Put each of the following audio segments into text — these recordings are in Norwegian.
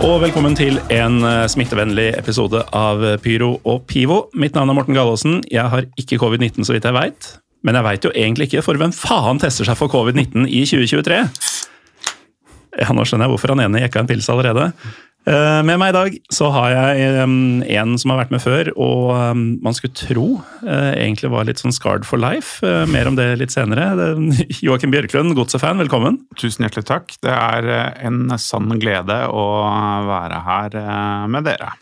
Og velkommen til en eh, smittevennlig episode av Pyro og Pivo. Mitt navn er Morten Gallaasen. Jeg har ikke covid-19 så vidt jeg veit. Men jeg veit jo egentlig ikke, for hvem faen tester seg for covid-19 i 2023? Ja, Nå skjønner jeg hvorfor han ene jekka en pils allerede. Eh, Med meg i dag så har jeg en som har vært med før, og man skulle tro eh, egentlig var litt sånn scarred for life. Eh, Mer om det litt senere. Joakim Bjørklund, Godset-fan, velkommen. Tusen hjertelig takk. Det er en sann glede å være her med dere.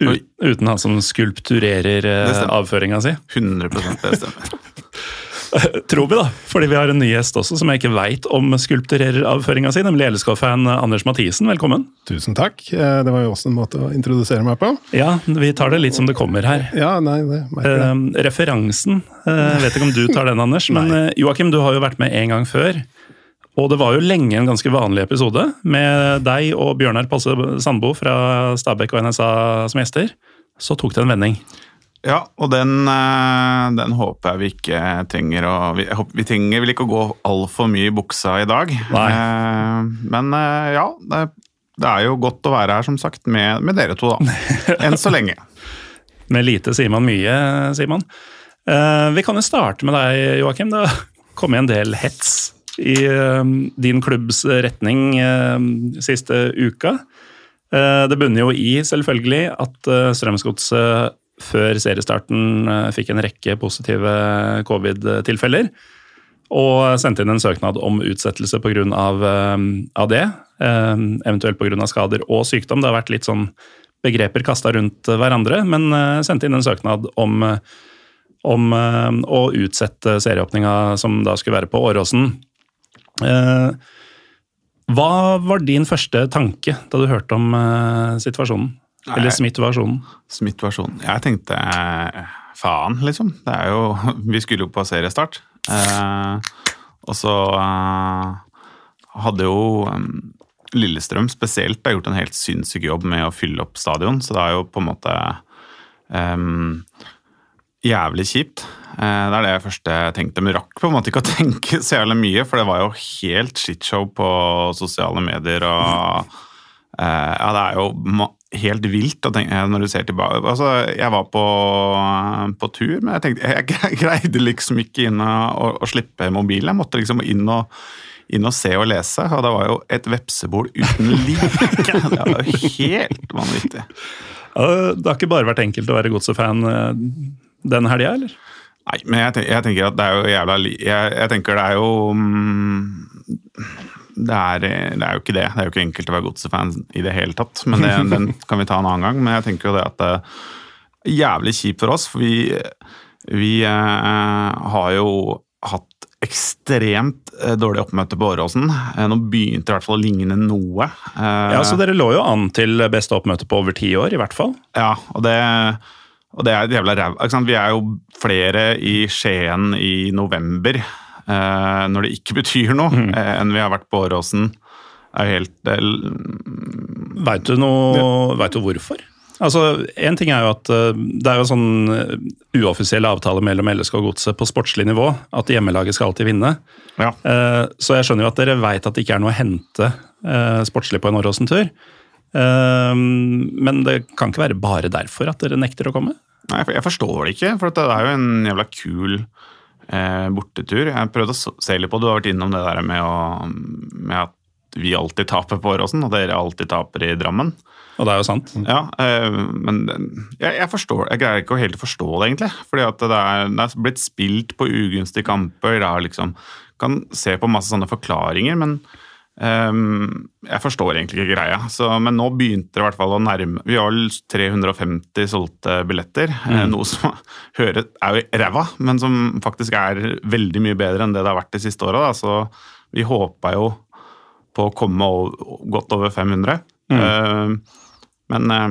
U uten han som skulpturerer avføringa si. 100 det stemmer. Tror vi, da. Fordi vi har en ny gjest også som jeg ikke veit om skulpturerer avføringa si, nemlig LSK-fan Anders Mathisen. Velkommen. Tusen takk. Eh, Det var jo også en måte å introdusere meg på. Ja, vi tar det litt som det kommer her. Ja, nei, det merker jeg. Eh, referansen eh, Vet ikke om du tar den, Anders. Men eh, Joakim, du har jo vært med en gang før. Og det var jo lenge en ganske vanlig episode med deg og Bjørnar Passe Sandbo fra Stabekk og NSA som gjester. Så tok det en vending. Ja, og den, eh, den håper jeg vi ikke trenger å Vi, vi trenger vel ikke å gå altfor mye i buksa i dag. Nei. Eh, Men eh, ja, det, det er jo godt å være her, som sagt, med, med dere to, da. Enn så lenge. Med lite sier man mye, sier man. Vi kan jo starte med deg, Joakim. Det kom en del hets i din klubbs retning siste uka. Det bunner jo i, selvfølgelig, at Strømsgodset før seriestarten eh, fikk en rekke positive covid-tilfeller. Og sendte inn en søknad om utsettelse pga. Av, eh, av det. eh, Eventuelt pga. skader og sykdom. Det har vært litt sånn begreper kasta rundt hverandre, men sendte inn en søknad om, om å utsette serieåpninga som da skulle være på Åråsen. Hva var din første tanke da du hørte om situasjonen? Nei, Eller Smith-versjonen? Smith-versjonen. Jeg tenkte eh, faen, liksom. Det er jo Vi skulle jo på seriestart. Eh, og så eh, hadde jo eh, Lillestrøm spesielt har gjort en helt sinnssyk jobb med å fylle opp stadion, så det er jo på en måte eh, jævlig kjipt. Eh, det er det jeg først tenkte, men rakk på en måte ikke å tenke så jævlig mye, for det var jo helt shitshow på sosiale medier og Eh, ja, det er jo helt vilt å tenke, når du ser tilbake. Altså, jeg var på, på tur, men jeg tenkte jeg greide liksom ikke inn å, å, slippe mobilen. Jeg måtte liksom inn og, inn og se og lese, og det var jo et vepsebol uten like. Det var jo helt vanvittig. Det har ikke bare vært enkelt å være Godset-fan eh, den helga, eller? Nei, men jeg, tenker, jeg tenker at det er jo jævla. Jeg, jeg tenker det er jo mm, det er, det er jo ikke det. Det er jo ikke enkelt å være godset-fan i det hele tatt. Men det, den kan vi ta en annen gang. Men jeg tenker jo det at det er jævlig kjipt for oss, for vi, vi eh, har jo hatt ekstremt eh, dårlig oppmøte på Åråsen. Eh, nå begynte det i hvert fall å ligne noe. Eh, Ja, så Dere lå jo an til beste oppmøte på over ti år, i hvert fall. Ja, og det, og det er jævla ræv. Vi er jo flere i Skien i november, eh, når det ikke betyr noe, eh, enn vi har vært på Åråsen. Er jo helt eh, Veit du, noe- vet du hvorfor? Altså, En ting er jo at eh, det er jo en sånn eh, uoffisiell avtale mellom LSK og Godset på sportslig nivå, at hjemmelaget skal alltid vinne. Ja. Eh, Så jeg skjønner jo at dere veit at det ikke er noe å hente eh, sportslig på en Åråsen-tur. Eh, Men det kan ikke være bare derfor at dere nekter å komme? Nei, jeg forstår det ikke, for det er jo en jævla kul eh, bortetur. Jeg prøvde å se litt på Du har vært innom det der med, å, med at vi alltid taper på Åråsen, og dere alltid taper i Drammen. Og det er jo sant. Ja, eh, men jeg, jeg forstår Jeg greier ikke å helt forstå det, egentlig. Fordi at det er, det er blitt spilt på ugunstige kamper. Det er liksom Kan se på masse sånne forklaringer, men jeg forstår egentlig ikke greia, så, men nå begynte det i hvert fall å nærme Vi har vel 350 solgte billetter, mm. noe som hører, er jo ræva, men som faktisk er veldig mye bedre enn det det har vært de siste åra. Så vi håpa jo på å komme over, godt over 500. Ehm, men eh,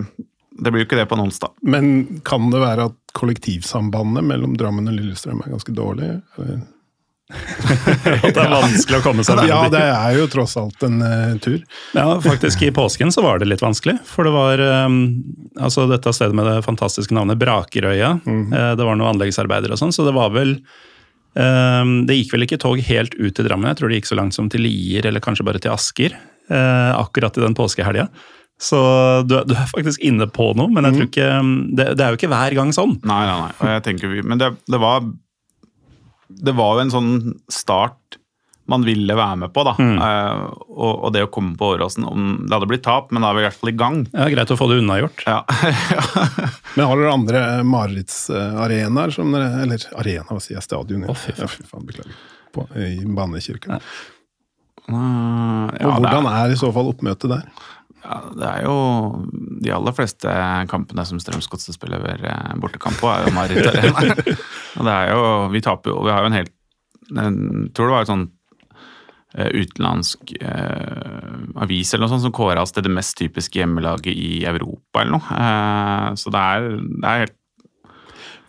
det blir jo ikke det på en onsdag. Men kan det være at kollektivsambandet mellom Drammen og Lillestrøm er ganske dårlig? eller? At det er vanskelig å komme seg Ja, det er jo tross alt en uh, tur. Ja, faktisk i påsken så var det litt vanskelig. For det var um, altså dette stedet med det fantastiske navnet Brakerøya. Eh, det var noen anleggsarbeider og sånn, så det var vel um, Det gikk vel ikke tog helt ut til Drammen, jeg tror det gikk så langt som til Lier, eller kanskje bare til Asker. Uh, akkurat i den påskehelga. Så du, du er faktisk inne på noe, men jeg tror ikke um, det, det er jo ikke hver gang sånn. Nei, nei, nei. Jeg tenker men det, det var Det var jo en sånn start man ville være med på, da. Eh, og, og det å komme på Åråsen om Det hadde blitt tap, men da er vi i hvert fall i gang. Ja, Greit å få det unnagjort. Ja. Men har dere andre marerittsarenaer som dere Eller arena, hva sier jeg? Stadion? ja. Å, fy faen. Ja, fy faen, beklager. På, I Banekirken. Ja. Og ja, og hvordan er, er i så fall oppmøtet der? Ja, det er jo De aller fleste kampene som Strømsgodset spiller eh, bortekamp på, er jo Marit Arena. og det er jo Vi taper jo Vi har jo en helt Jeg tror det var et sånn eh, utenlandsk uh, avis eller noe sånt som kåra oss til det mest typiske hjemmelaget i Europa eller noe. Uh, så det er, det er helt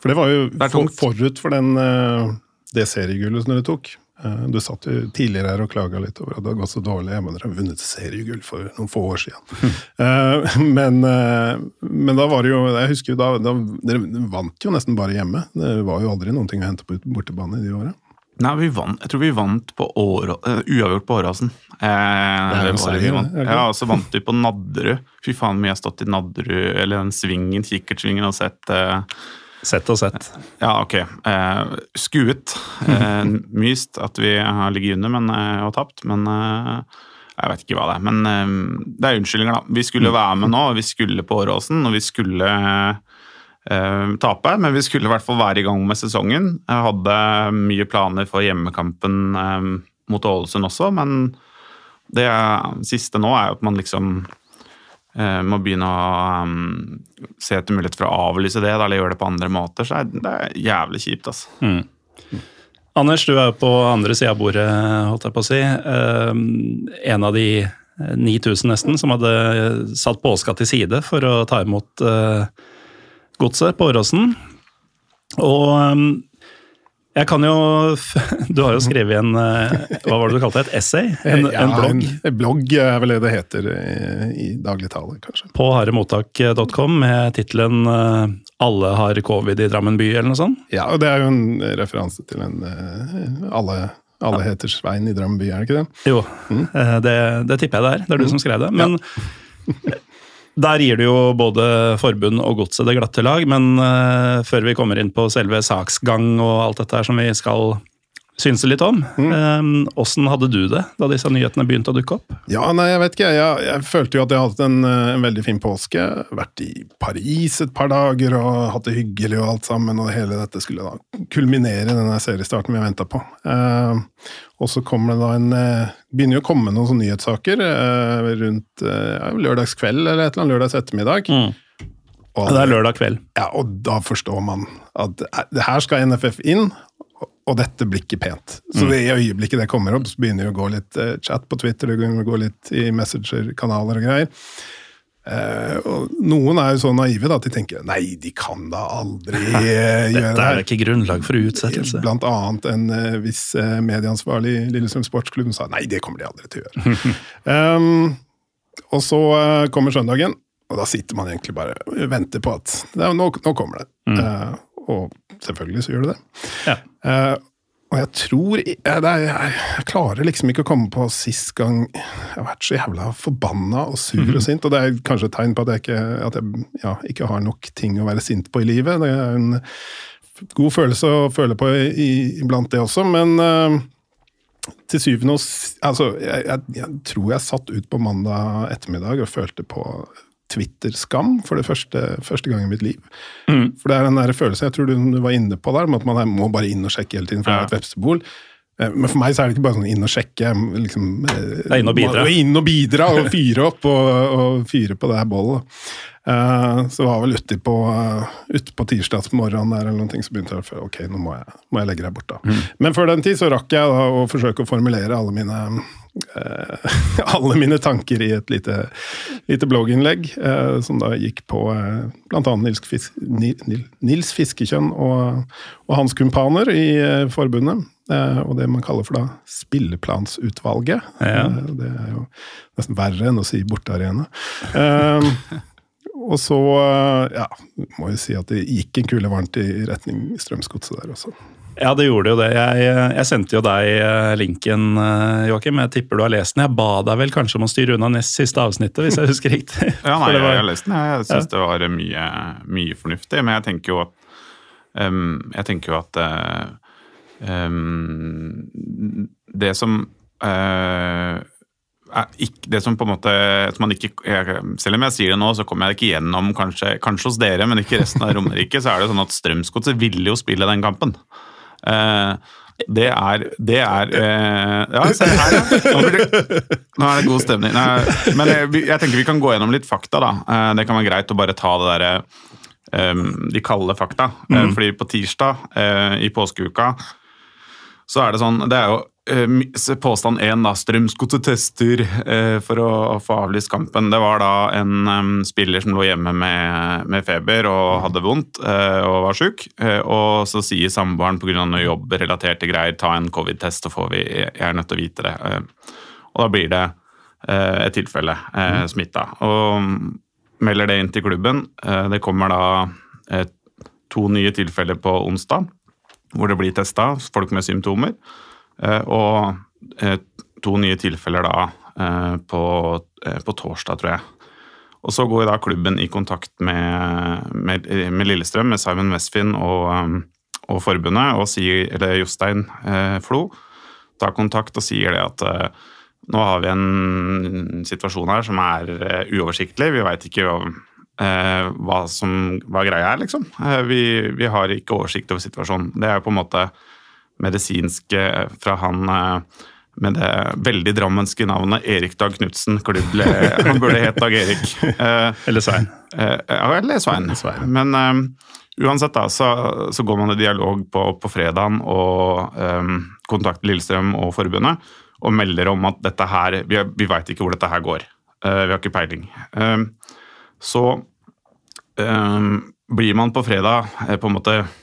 For det var jo det for, forut for den, uh, det seriegullet som dere tok. Eh, Du satt jo tidligere her og klaga litt over at det hadde gått så dårlig. Men dere har vunnet seriegull for noen få år siden. Mm. men, eh, men da var det jo Jeg husker jo da, da Dere vant jo nesten bare hjemme. Det var jo aldri noen ting å hente på bortebane i de åra. Nei, vi vant, jeg tror vi vant på året, uh, uavgjort på Åråsen. Eh, det vi vant. Ja, og så vant vi på Nadderud. Fy faen, vi har stått i Nadderud, eller den svingen, kikkertsvingen, og sett eh, Sett og sett. Ja, ok. Eh, skuet. Eh, myst at vi har ligget under men, eh, og tapt, men eh, jeg vet ikke hva det er. Men eh, det er unnskyldninger, da. Vi skulle være med nå, vi skulle på Åråsen, og vi skulle eh, tape, men vi skulle i hvert fall være i gang med sesongen. Jeg hadde mye planer for hjemmekampen mot Ålesund også, men det siste nå er jo at man liksom må begynne å um, se etter mulighet for å avlyse det, da, eller gjøre det på andre måter, så er det er jævlig kjipt, altså. Anders, du er jo på andre sida av bordet, holdt jeg på å si. Eh, En av de 9000 nesten som hadde satt påska til side for å ta imot uh, godset på Åråsen. Og eh, jeg kan jo Du har jo skrevet en eh, Hva var det du kalte det? Et essay? En, Ja, en blogg? En, blogg er vel det det heter i, i dagligtale, kanskje. På haremottak.com med tittelen eh, 'Alle har covid i Drammen by', eller noe sånt. Ja, og det er jo en referanse til en eh, alle, alle heter Svein i Drammen by, er det ikke det? Jo, mm. det, det tipper jeg det er. Det er du som skrev det. Men der gir du jo både forbund og godset det glatte lag. Men eh, før vi kommer inn på selve saksgang og alt dette her som vi skal synse litt om, åssen hadde du det da disse nyhetene begynte å dukke opp? Ja, nei, jeg vet ikke. Jeg, jeg følte jo at jeg hadde hatt en, eh, en veldig fin påske. Vært i Paris et par dager og hatt det hyggelig og alt sammen. Og hele dette skulle da kulminere denne seriestarten vi har venta på. Uh, og så kommer det da en eh, Begynner jo å komme noen sånne nyhetssaker uh, rundt uh, lørdagskveld eller et eller annet lørdags ettermiddag. Og, Det er lørdag kveld. ja, og da forstår man at det her skal NFF inn, og- dette blir ikke pent. Så det, i øyeblikket det kommer opp, så begynner det å gå litt uh, chat på Twitter, det begynner å gå litt i Messenger-kanaler og greier. Uh, og noen er jo så naive da, at de tenker nei, de kan da aldri eh, gjøre Dette er ikke grunnlag for utsettelse. Blant annet en uh, viss medieansvarlig i Lillestrøm Sportsklubb sa nei, det kommer de aldri til å gjøre. um, og så kommer søndagen, og da sitter man egentlig bare og venter på at nå, nå kommer det. Eh, og selvfølgelig så gjør det det. Ja. Uh, og jeg tror i- eh, jeg, jeg klarer liksom ikke å komme på sist gang jeg har vært så jævla forbanna og sur og sint. Og det er kanskje et tegn på at jeg, ikke, at jeg ja, ikke har nok ting å være sint på i livet. Det er en god følelse å føle på iblant det også, men uh, til syvende og altså, jeg, jeg, jeg tror jeg satt ut på mandag ettermiddag og følte på Twitter-skam for det første, første gang i mitt liv. For det er den der følelsen jeg tror du, du var inne på der, med at man er- må bare inn og sjekke hele tiden, for det er et vepsebol. Eh, Men for meg så er det ikke bare sånn inn og sjekke. Liksom, eh, Det er inn og bidra. Inn og bidra og fyre opp og, og fyre på det her bollet. Uh, så var vel ute på, uh, ute på tirsdagsmorgenen der, eller ting, så begynte jeg å føle ok, nå må jeg, må jeg legge deg bort. da. Mm. Men før den tid så rakk jeg da å forsøke å formulere alle mine eh, alle mine tanker i et lite, lite blogginnlegg, eh, som da gikk på eh, bl.a. Nils, Fis Ni- Nils Fiskekjønn og, og hans kumpaner i eh, forbundet. Eh, og det man kaller for da spilleplansutvalget. Ja. Eh, det er jo nesten verre enn å si bortearena. Eh, og så, eh, ja, må jeg si at det gikk en kule varmt i retning Strømsgodset der også. Ja, det gjorde jo det. Jeg, jeg sendte jo deg eh, linken, eh, Joakim. Jeg tipper du har lest den. Jeg ba deg vel kanskje om å styre unna nest siste avsnittet, hvis jeg husker riktig. Ja, nei, jeg, var- jeg har lest den. Jeg syns det var mye, mye fornuftig. Men jeg tenker jo at um, Jeg tenker jo at eh, ehm, Det som uh, det som på en måte som man ikke, jeg, Selv om jeg sier det nå, så kommer jeg ikke gjennom, kanskje, kanskje hos dere, men ikke resten av Romerike, så er det sånn at Strømsgodset ville jo spille den kampen. Eh, det er, det er eh, Ja, se her, ja. Nå, det, nå er det god stemning. Nei, men jeg, jeg tenker vi kan gå gjennom litt fakta, da. Eh, det kan være greit å bare ta det derre eh, De kalde fakta. Eh, fordi på tirsdag eh, i påskeuka så er det sånn Det er jo eh, påstand én, da. Strømsgodset tester eh, for å få avlyst kampen. Det var da en spiller som lå hjemme med, med feber og hadde vondt eh, og var sjuk. Eh, og så sier samboeren pga. noe jobbrelaterte greier ta en covid-test, så får vi Jeg er nødt til å vite det. Eh, og da blir det eh, et tilfelle eh, smitta. Og mm, melder det inn til klubben. Eh, det kommer da eh, to nye tilfeller på onsdag hvor det blir testa folk med symptomer. Eh, Og eh, to nye tilfeller da eh, på, på torsdag, tror jeg. Og så går da klubben i kontakt med, med, med Lillestrøm, med Simon Westfinn og, og forbundet, og sier, eller Jostein eh, Flo tar kontakt og sier det at eh, nå har vi en situasjon her som er eh, uoversiktlig. Vi veit ikke hva, som hva greia er, liksom. Vi, vi har ikke oversikt over situasjonen. Det er jo på en måte medisinsk eh, fra han eh, med det veldig drammenske navnet Erik Dag Knutsen. Han burde hett Dag Erik. Eh, Eller Svein. Eh, ja, eller Svein. Men eh, uansett, da, så, så går man i dialog på, på fredagen og um, kontakter Lillestrøm og forbundet og melder om at dette her Vi, vi veit ikke hvor dette her går. Uh, vi har ikke peiling. Um, så eh, blir man på fredag eh, på en måte eh,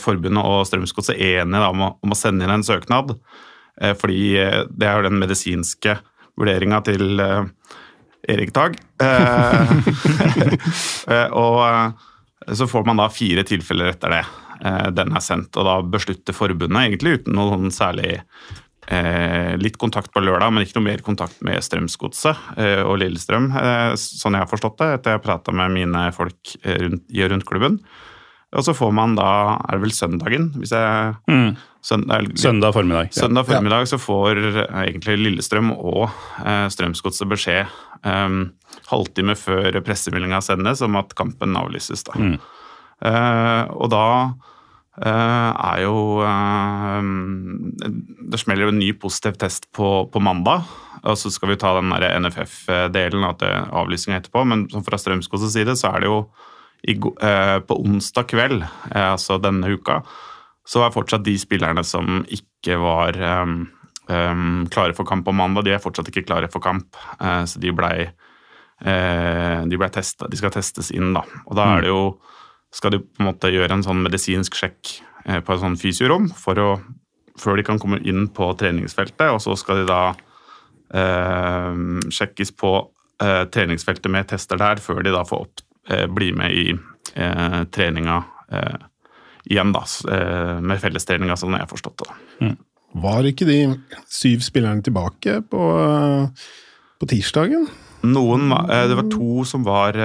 forbundet og Strømsgodset enige om, om å sende inn en søknad. Eh, fordi eh, det er jo den medisinske vurderinga til eh, Erik Tag. Eh, eh, og eh, så får man da fire tilfeller etter det. Eh, den er sendt, og da beslutter forbundet, egentlig uten noen særlig eh, Litt kontakt på lørdag, men ikke noe mer kontakt med Strømsgodset eh, og Lillestrøm, eh, sånn jeg har forstått det, etter jeg prata med mine folk eh, rundt, rundt klubben. Og så får man da, er det vel søndagen, hvis jeg Mm. søndag, Søndag formiddag. Søndag formiddag så får eh, egentlig Lillestrøm og eh, Strømsgodset beskjed eh, halvtime før pressemeldinga sendes om at kampen avlyses. Da. Eh, og da eh, er jo eh, Det smeller jo en ny positiv test på, på mandag. Og så skal vi ta den NFF-delen av avlysninga etterpå. Men fra Strømsgodsets side så er det jo i, eh, på onsdag kveld, eh, altså denne uka, så er fortsatt de spillerne som ikke var um, um, klare for kamp på mandag, de er fortsatt ikke klare for kamp. eh, så de blei eh, de, ble testet, de skal testes inn, da. Og da er det jo skal de på en måte gjøre en sånn medisinsk sjekk eh, på et sånn fysiorom for å, før de kan komme inn på treningsfeltet, og så skal de da eh, sjekkes på eh, treningsfeltet med tester der, før de da får opp, eh, bli med i eh, treninga eh, igjen, da, eh, med fellestreninga, sånn jeg har forstått det. Mm. Var ikke de syv spillerne tilbake på, på tirsdagen? Noen, Det var to som var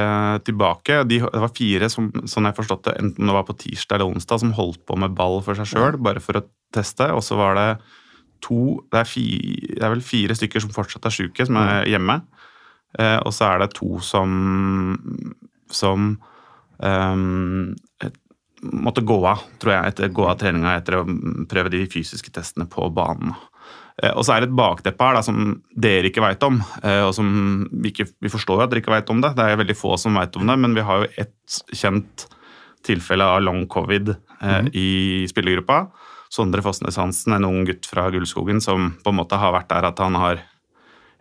tilbake. De, det var fire, som, sånn jeg forstått det, enten det var på tirsdag eller onsdag, som holdt på med ball for seg sjøl, bare for å teste. Og så var det to det er, fi, det er vel fire stykker som fortsatt er sjuke, som er hjemme. Eh, og så er det to som som um, måtte gå av, tror jeg, etter gå av treninga etter å prøve de fysiske testene på banen. Eh, og så er det et bakteppe her da, som dere ikke veit om, eh, og som vi, ikke, vi forstår at dere ikke veit om det. Det er veldig få som veit om det, men vi har jo ett kjent tilfelle av long covid eh, mm. i spillergruppa. Sondre Fossnes Hansen, en ung gutt fra Gullskogen som på en måte har vært der at han har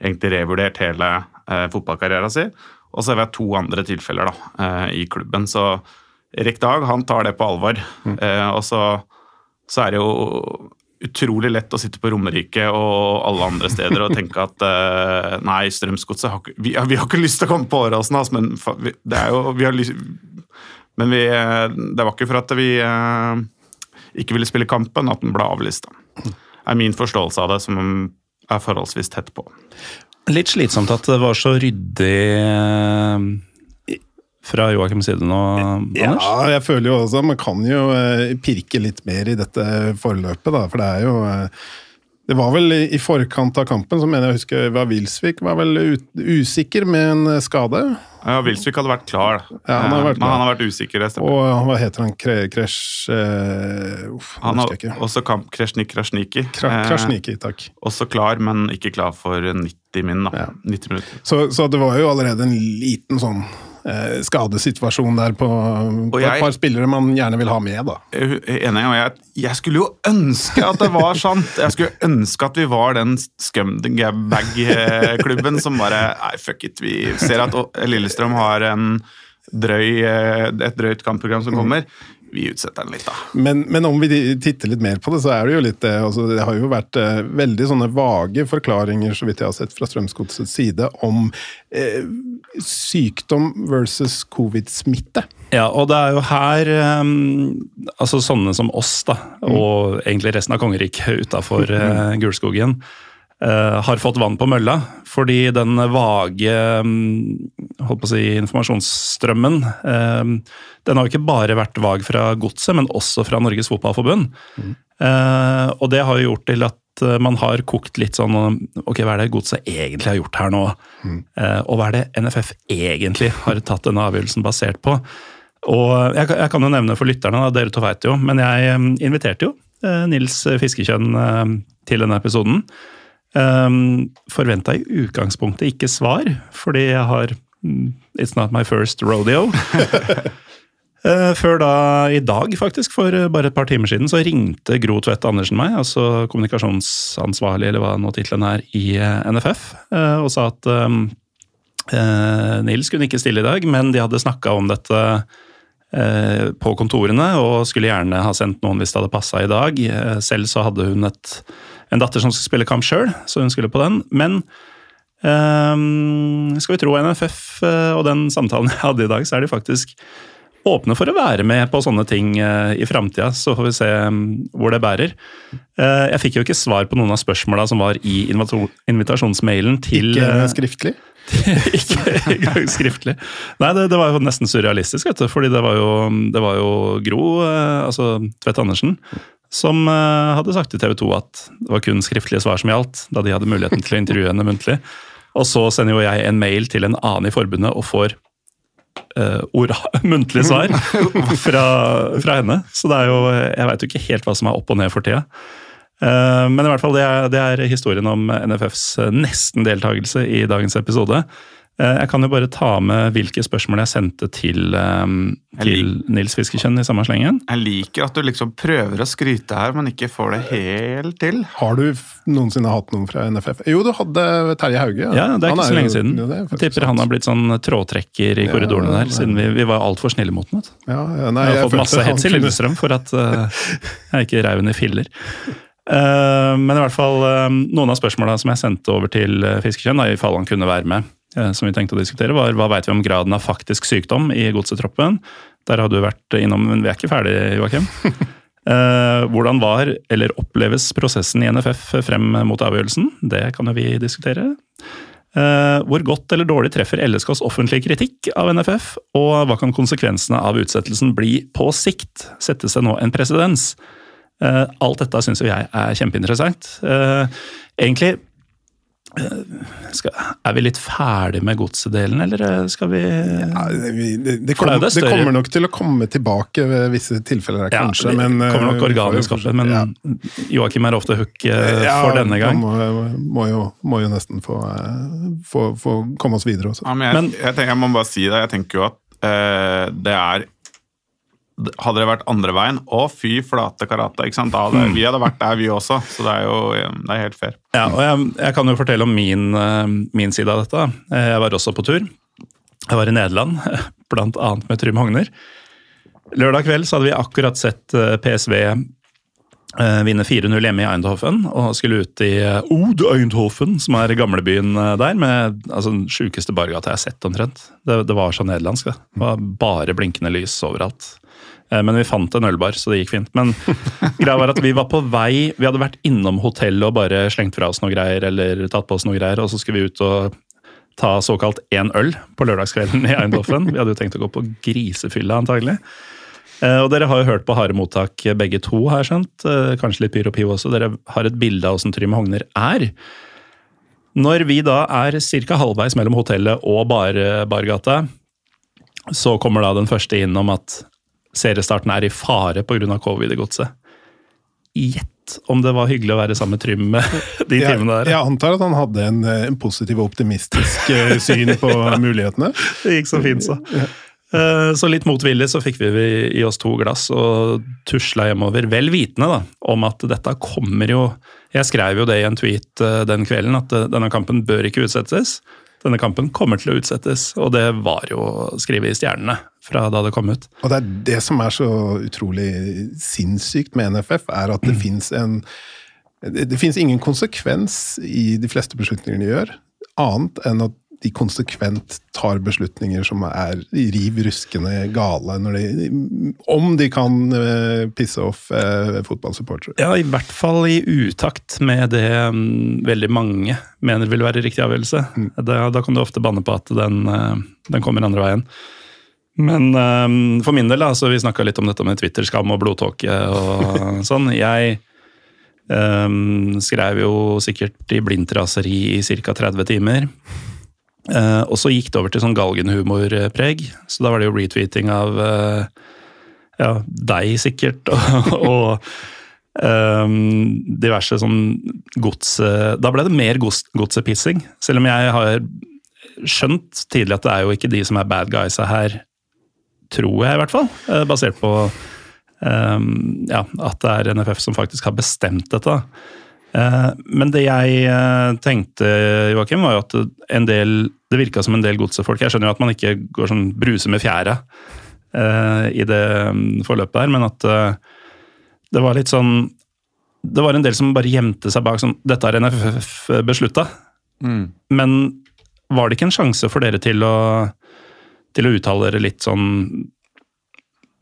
egentlig revurdert hele eh, fotballkarrieren sin. Og så har vi to andre tilfeller da, eh, i klubben. Så Erik Dag han tar det på alvor. Mm. Eh, og så, så, er det jo utrolig lett å sitte på Romerike og alle andre steder og tenke at eh, nei, Strømsgodset har, vi, vi, har ikke lyst til å komme på Åråsen, altså, men det er jo, vi har lyst, men vi, det var ikke for at vi ikke ville spille kampen at den ble avlista. Det er min forståelse av det, som er forholdsvis tett på. Litt slitsomt at det var så ryddig eh, fra Joakims side nå, Anders? Ja, jeg føler jo også man kan jo pirke litt mer i dette forløpet, da. For det er jo det var vel i forkant av kampen, så mener jeg å huske var Wilsvik var vel usikker med en skade. Ja, Wilsvik hadde vært klar, ja, han har vært men han har vært usikker. Det og hva heter han? Kresj... uh, Uff, Han har også kamp Kresjnik Krasjniki. Krasjniki, takk. Også klar, men ikke klar for 90 min, da. Ja. 90 minutter. Så, så det var jo allerede en liten sånn eh, skadesituasjon der på, på jeg, et par spillere man gjerne vil ha med. da. Enig, og jeg, jeg, skulle jo ønske at det var sant. Jeg skulle ønske at vi var den scumbag-klubben som bare Nei, fuck it. Vi ser at Lillestrøm har en drøy, eh, et drøyt kampprogram som kommer vi utsetter den litt, da. Men, men, om vi titter litt mer på det, så er det jo litt eh, altså, Det har jo vært eh, veldig sånne vage forklaringer, så vidt jeg har sett fra Strømsgodsets side, om eh, sykdom versus covid-smitte. Ja, og det er jo her eh, altså sånne som oss, da, mm. og egentlig resten av kongeriket utafor uh, Gulskogen, har fått vann på mølla. Fordi den vage å si, informasjonsstrømmen uh, Den har jo ikke bare vært vag fra godset, men også fra Norges Fotballforbund. Mm. Uh, og det har jo gjort til at man har kokt litt sånn Ok, hva er det godset egentlig har gjort her nå? Mm. og hva er det NFF egentlig har tatt denne avgjørelsen basert på? Og jeg, jeg kan jo nevne for lytterne, da, dere to veit jo, men jeg um, inviterte jo Nils Fiskekjønn til denne episoden. Um, ehm, Forventa i utgangspunktet ikke svar, fordi jeg har mm, It's not my first rodeo. uh, før da i dag, faktisk, for bare et par timer siden, så ringte Gro Tvedt Andersen meg, altså kommunikasjonsansvarlig, eller hva nå tittelen er, i eh, NFF, uh, og sa at um, uh, Nils kunne ikke stille i dag, men de hadde snakka om dette på kontorene, og skulle gjerne ha sendt noen hvis det hadde passa i dag. Selv så hadde hun et en datter som skal spille kamp sjøl, så hun skulle på den. Men um, skal vi tro NFF eh, og den samtalen jeg hadde i dag, så er de faktisk åpne for å være med på sånne ting uh, i framtida. Så får vi se um, hvor det bærer. Uh, jeg fikk jo ikke svar på noen av spørsmåla som var i invitasjonsmailen til Ikke skriftlig? ikke engang skriftlig. Nei, det, det, var jo nesten surrealistisk, vet du. Fordi det var jo, det var jo Gro, altså Tvedt Andersen, som eh, hadde sagt til TV 2 at det var kun skriftlige svar som gjaldt, da de hadde muligheten til å intervjue henne muntlig. Og så sender jo jeg en mail til en annen i forbundet og får uh, ora, muntlig svar fra, fra, henne. Så det er jo Jeg veit jo ikke helt hva som er opp og ned for tida. Uh, men i hvert fall det er, det er historien om NFFs nesten-deltakelse i dagens episode. Eh, jeg kan jo bare ta med hvilke spørsmål jeg sendte til, um, til Nils Fiskekjønn i samme slengen. Jeg liker at du liksom prøver å skryte her, men ikke får det helt til. Har du noensinne hatt noen fra NFF? Jo, du hadde Terje Hauge. Ja, ja det er ikke er så lenge jo, siden. jeg tipper han har blitt sånn trådtrekker i korridorene der, siden vi, vi var altfor snille mot ham. Ja, ja, jeg har fått masse hets i Lillestrøm for at uh, jeg ikke reiv henne i filler. Uh, men i hvert fall uh, noen av spørsmåla som jeg sendte over til Fiskekjønn, i fall han kunne være med. Eh, som vi tenkte å diskutere, var hva vet vi om graden av faktisk sykdom i godsetroppen. Der har du vært innom, men vi er ikke ferdig, Joakim. Eh, hvordan var, eller oppleves prosessen i NFF frem mot avgjørelsen? Det kan jo vi diskutere. Eh, hvor godt eller dårlig treffer LSKs offentlige kritikk av NFF, og hva kan konsekvensene av utsettelsen bli på sikt? Settes det nå en presedens? Alt dette syns jo jeg er kjempeinteressant. Egentlig Er vi litt ferdig med godsedelen, eller eh, skal vi Ja, det, det, er kommer, det det kommer nok til å komme tilbake ved visse tilfeller, Ja, kanskje. det men, kommer nok eh, organisk opp, men ja. Joakim er ofte hook eh, Ja, for denne gang. Må, må, jo, må jo nesten få, få, få komme oss videre også. Ja, men jeg, Men- jeg, tenker, jeg må bare si det. Jeg tenker jo at uh, det er Hadde det vært andre veien, å fy flate karate, ikke sant? Da hadde, vi hadde vært der, vi også. Så det er jo det er helt fair. Ja, og jeg, jeg kan jo fortelle om min, eh, min side av dette. Eh, Jeg var også på tur. Jeg var i Nederland, blant annet med Trym Hogner. Lørdag kveld så hadde vi akkurat sett eh, PSV eh, vinne 4-0 hjemme i Eindhoven, og skulle ut i eh, Ode Eindhoven, som er gamlebyen eh, der, med altså, den sjukeste bargata jeg har sett omtrent. Det, det var så nederlandsk. Det. det var bare blinkende lys overalt. Eh, Men vi fant en ølbar, så det gikk fint. Men greia var at vi var på vei Vi hadde vært innom hotellet og bare slengt fra oss noe greier, eller tatt på oss noe greier, og så skulle vi ut og ta såkalt én øl på lørdagskvelden i Eindhoven. Vi hadde jo tenkt å gå på grisefylla, antagelig. Eh, Og dere har jo hørt på Harde mottak begge to, har jeg skjønt. Eh, Kanskje litt Pyro Piv også. Dere har et bilde av åssen Trym Hogner er. Når vi da er ca. halvveis mellom hotellet og bar, Bargata, så kommer da den første inn om at seriestarten er i fare pga. covid i godset. Gjett om det var hyggelig å være sammen med Trym de Jeg, timene der. jeg antar at han hadde en, eh, en positiv og optimistisk eh, syn på mulighetene. Det gikk så fint, så. Ja. Så litt motvillig så fikk vi i oss to glass og tusla hjemover, vel vitende da, om at dette kommer jo Jeg skrev jo det i en tweet eh, den kvelden, at eh, denne kampen bør ikke utsettes. Denne kampen kommer til å utsettes, og det var jo skrevet i stjernene fra da det kom ut. Og det er det som er så utrolig sinnssykt med NFF, er at det Mm. fins en Det, det fins ingen konsekvens i de fleste beslutningene de gjør, annet enn at de konsekvent tar beslutninger som er riv ruskende gale, når de, om de kan uh, pisse off uh, fotballsupportere. Ja, i hvert fall i utakt med det um, veldig mange mener vil være riktig avgjørelse. Da, da kan du ofte banne på at den, uh, den kommer andre veien. Men um, for min del, da, så vi snakka litt om dette med Twitter-skam og blodtåke og sånn. Jeg um, skrev jo sikkert i blindt raseri i ca. 30 timer. Eh, og så gikk det over til sånn galgenhumorpreg, så da var det jo retweeting av uh, ja, deg sikkert, og, og um, diverse sånn gods... Da ble det mer gods, godsepissing, selv om jeg har skjønt tidlig at det er jo ikke de som er bad guysa her, tror jeg i hvert fall, uh, basert på um, ja, at det er NFF som faktisk har bestemt dette. Eh, Men det jeg eh, tenkte, Joakim, var jo at en del, det virka som en del godsefolk Jeg skjønner jo at man ikke går sånn bruse med fjæra eh, i det mm, forløpet der, men at det var litt sånn Det var en del som bare gjemte seg bak sånn Dette har NFF beslutta. Men var det ikke en sjanse for dere til å, til å uttale dere litt sånn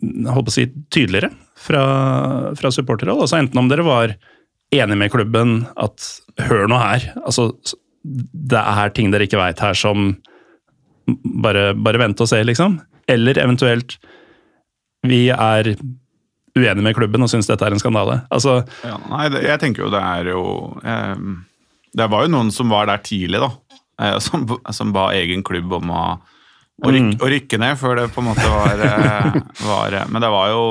jeg holdt på å si tydeligere fra, fra supporterhold? Altså enten om dere var enig med klubben at hør nå her, altså det er ting dere ikke veit her som bare, bare vente og se, liksom. Eller eventuelt vi er uenige med klubben og syns dette er en skandale. Altså, Ja, nei, jeg tenker jo det er jo eh, Det var jo noen som var der tidlig, da. Eh, som, som ba egen klubb om å, å, rykke, å rykke ned før det på en måte var, eh, var eh, Men det var jo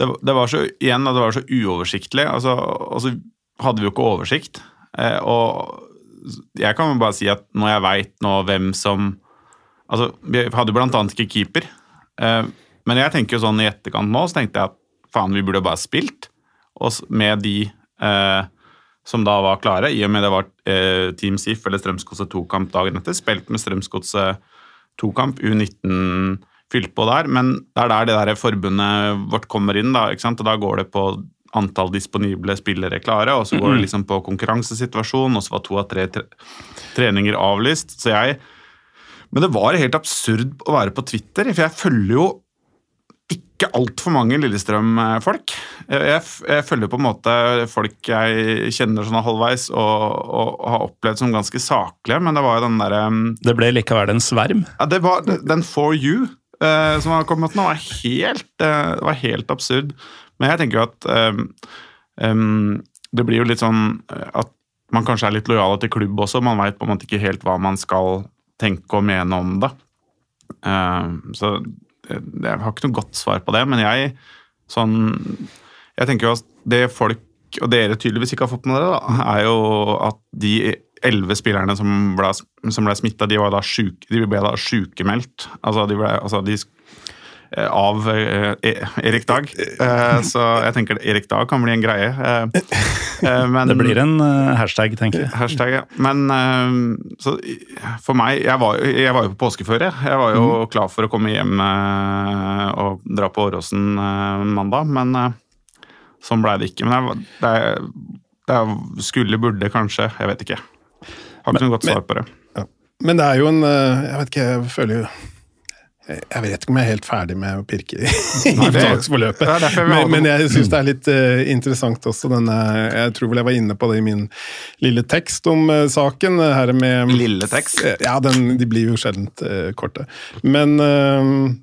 det, det var så igjen det var så uoversiktlig. Altså, og så hadde vi jo ikke oversikt. Eh, og jeg kan bare si at når jeg veit nå hvem som Altså, vi hadde jo blant annet ikke keeper. Eh, men jeg tenker jo sånn i etterkant nå, så tenkte jeg at faen, vi burde bare spilt. Og med de eh, som da var klare, i og med det var Team SIF eller Strømsgodset 2-kamp dagen etter, spilt med Strømsgodset 2-kamp, U19 fylt på der, men det er der det der forbundet vårt kommer inn, da, og da går det på antall disponible spillere klare, og så går det liksom på konkurransesituasjon, og så var to av tre tre treninger avlyst. Så jeg Men det var helt absurd å være på Twitter, for jeg følger jo ikke altfor mange Lillestrøm-folk. Jeg, jeg, følger på en måte folk jeg kjenner sånn halvveis og, og, har opplevd som ganske saklige, men det var jo den derre det ble likevel en sverm. ja, det var Den For You eh, som har kommet nå, var helt, det var helt absurd. Men jeg tenker jo at um, um, det blir jo litt sånn at man kanskje er litt lojale til klubb også. Man veit på en måte ikke helt hva man skal tenke og mene om det. Eh, så jeg, jeg har ikke noe godt svar på det, men jeg sånn Jeg tenker jo at det folk, og dere tydeligvis ikke har fått med dere, er jo at de elleve spillerne som ble, som ble smitta, de, var da syk, de ble da sykemeldt. Altså, de ble, altså de, eh, av eh, Erik Dag. Eh, så jeg tenker Erik Dag kan bli en greie. Eh, eh, men, Det blir en eh, hashtag, tenker jeg. Hashtag, ja. Men eh, så for meg Jeg var, jeg var jo på påskeføre. Jeg var jo klar for å komme hjem eh, og dra på Åråsen eh, mandag, men eh, sånn blei det ikke. Men jeg, var- det, det skulle, burde, kanskje. Jeg vet ikke. Har ikke noe godt svar på det. Ja. Men det er jo en eh, Jeg vet ikke, jeg føler jo Jeg vet ikke om jeg er helt ferdig med å pirke i, Nei, Men, men jeg syns det er litt uh, interessant også, denne Jeg tror vel jeg var inne på det i min lille tekst om uh, saken. Her med Lille tekst? Eh, Ja, den, de blir jo sjelden uh, korte. Men eh,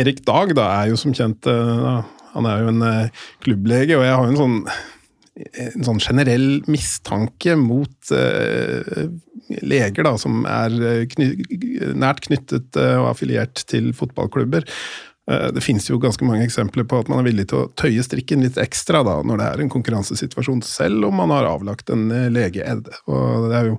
Erik Dag da, er jo som kjent eh, Han er jo en eh, klubblege, og jeg har jo en sånn en sånn generell mistanke mot eh, leger da, som er eh, kny nært knyttet eh, og affiliert til fotballklubber. Eh, det finnes jo ganske mange eksempler på at man er villig til å tøye strikken litt ekstra da, når det er en konkurransesituasjon, selv om man har avlagt en legeed. Og det er jo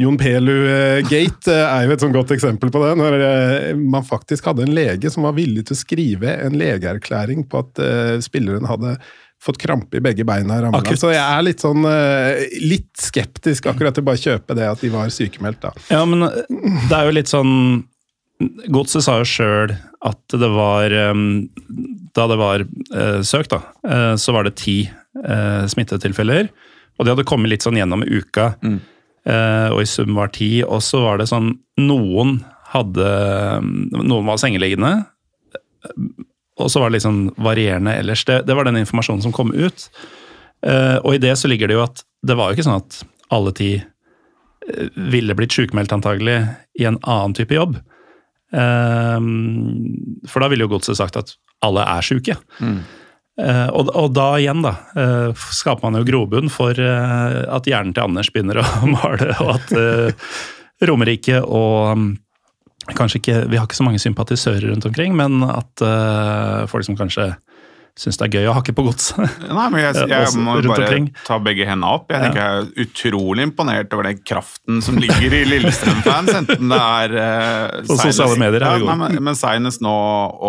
Jon Pelu-gate er jo et sånn godt eksempel på det, når man faktisk hadde en lege som var villig til å skrive en legeerklæring på at spilleren hadde fått krampe i begge beina Akkurat, ramla. Så jeg er litt sånn eh, litt skeptisk akkurat til bare kjøpe det at de var sykemeldt, da. Ja, men det er jo litt sånn Godset sa jo sjøl at det var um, Da det var uh, søkt, da, uh, så var det ti uh, smittetilfeller. Og de hadde kommet litt sånn gjennom uka, uh, og i sum var ti. Og så var det sånn Noen hadde Noen var sengeliggende. Og så var det sånn varierende ellers. Det, det var den informasjonen som kom ut. Uh, og i det så ligger det jo at det var jo ikke sånn at alle ti eh, ville blitt sykemeldt antagelig i en annen type jobb. Uh, for da ville jo godset sagt at alle er syke. Uh, og, og da igjen, da, uh, skaper man jo grobunn for uh, at hjernen til Anders begynner å male, og at Romerike og mm, Kanskje ikke, Vi har ikke så mange sympatisører rundt omkring, men at uh, folk som kanskje syns det er gøy å hakke på godset Nei, men jeg, Ja, jeg må bare omkring. ta begge hendene opp. Jeg tenker jeg er utrolig imponert over den kraften som ligger i Lillestrøm-fans, enten det er uh, På sosiale medier er ja, vi nei, men, seinest nå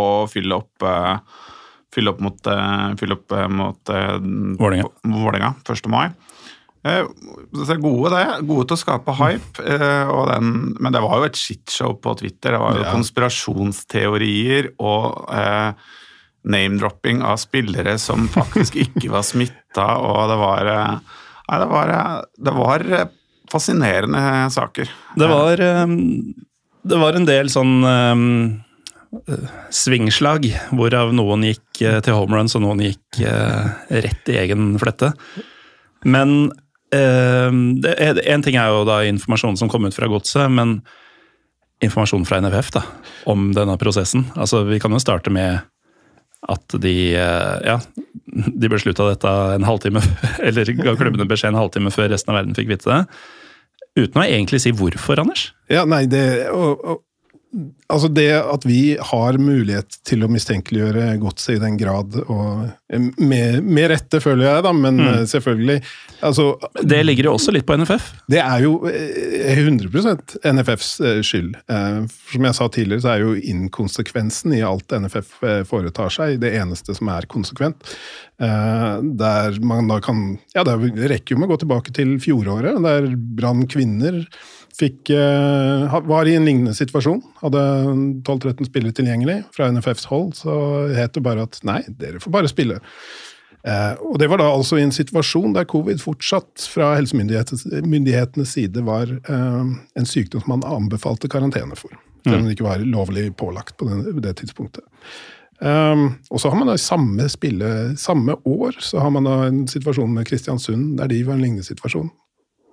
å fylle opp uh, Fylle opp mot, uh, fylle opp, mot. Vålerenga 1. mai. Gode, det. Gode til å skape hype. eh, og den, men det var jo et shitshow på Twitter. Det var jo Ja. konspirasjonsteorier og eh, name-dropping av spillere som faktisk ikke var smitta, og det var eh, Nei, det var, eh, det var eh, fascinerende saker. Det var, det var en del sånn eh, svingslag, hvorav noen gikk eh, til home runs og noen gikk uh, rett i egen flette. Men ehm, er- en ting er jo da informasjonen som kom ut fra godset, men informasjon fra NFF da, om denne prosessen. Altså, Vi kan jo starte med at de eh, ja, de beslutta dette en halvtime, eller ga klubbene beskjed en halvtime før resten av verden fikk vite det. Uten å egentlig si hvorfor, Anders. Ja, nei, det og, og, Altså det at vi har mulighet til å mistenkeliggjøre godset i den grad, og med, med rette, føler jeg, da, men mm. selvfølgelig altså, Det ligger jo også litt på NFF. Det er jo eh, 100 NFFs eh, skyld. Eh, Som jeg sa tidligere, så er jo inkonsekvensen i alt NFF eh, foretar seg, det eneste som er konsekvent. Eh, Der man da kan Ja, det rekker jo med å gå tilbake til fjoråret, der Brann kvinner fikk, eh, var i en lignende situasjon. Hadde 12-13 spillere tilgjengelig fra NFFs hold, så het det bare at nei, dere får bare spille. Eh, og Det var da altså i en situasjon der covid fortsatt fra helsemyndighetenes side var en sykdom som man anbefalte karantene for. Selv om det ikke var lovlig pålagt på det tidspunktet. Um, og så har man da i samme spille, samme år så har man da en situasjon med Kristiansund der de var en lignende situasjon.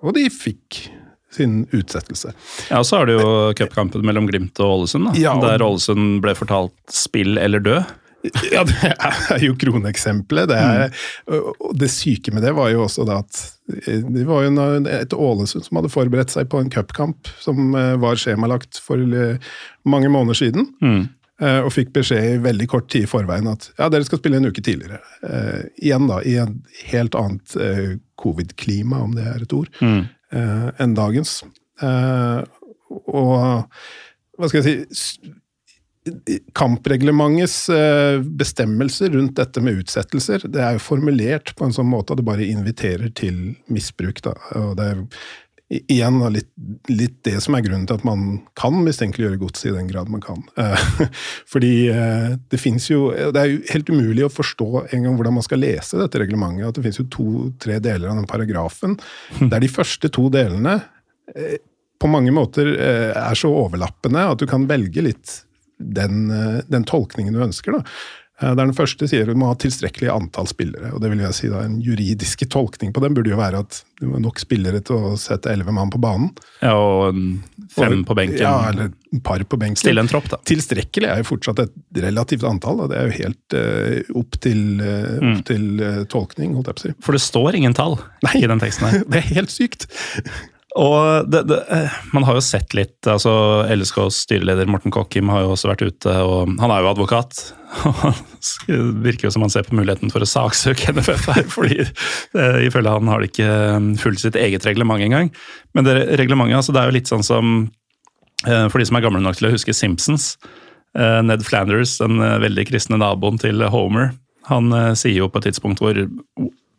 Og de fikk sin utsettelse. Ja, og så har du jo cupkampen mellom Glimt og Ålesund, da, Ja, og- der Ålesund ble fortalt 'spill eller dø'. Ja, det er jo kroneksempelet. Det, er, og det syke med det var jo også da at det var jo et Ålesund som hadde forberedt seg på en cupkamp som eh, var skjemalagt for eh, mange måneder siden. Mm. Eh, og fikk beskjed i veldig kort tid i forveien at ja, dere skal spille en uke tidligere. Uh, igjen da, i en helt annet uh, covid-klima, om det er et ord, Mm. uh, enn dagens. og hva skal jeg si Kampreglementets bestemmelser rundt dette med utsettelser, det er jo formulert på en sånn måte at det bare inviterer til misbruk. Da. Og det er igjen da, litt, litt det som er grunnen til at man kan mistenkeliggjøre godset i den grad man kan. Eh, Fordi eh, det fins jo Det er jo helt umulig å forstå en gang hvordan man skal lese dette reglementet. At det fins jo to-tre deler av den paragrafen. Der de første to delene eh, på mange måter er så overlappende at du kan velge litt den, den tolkningen du ønsker. da. Eh, Der den første sier du må ha tilstrekkelig antall spillere. og det vil jeg si da, En juridiske tolkning på den burde jo være at du må nok spillere til å sette elleve mann på banen. Ja, og fem og, på benken. Ja, eller et par på benken. Stille en tropp, da. Tilstrekkelig er jo fortsatt et relativt antall. og Det er jo helt uh, opp til, uh, opp Mm. til uh, tolkning, holdt jeg på å si. For det står ingen tall Nei. i den teksten her. Det er helt sykt! Og det, det, eh, man har jo sett litt altså LSKs styreleder Morten Kokkim har jo også vært ute, og han er jo advokat. Det virker jo som han ser på muligheten for å saksøke NFF her, fordi eh, ifølge han har de ikke eh, fulgt sitt eget reglement engang. Men det reglementet altså det er jo litt sånn som eh, For de som er gamle nok til å huske Simpsons. Ned Flanders, den veldig kristne naboen til Homer, han sier jo på et tidspunkt hvor,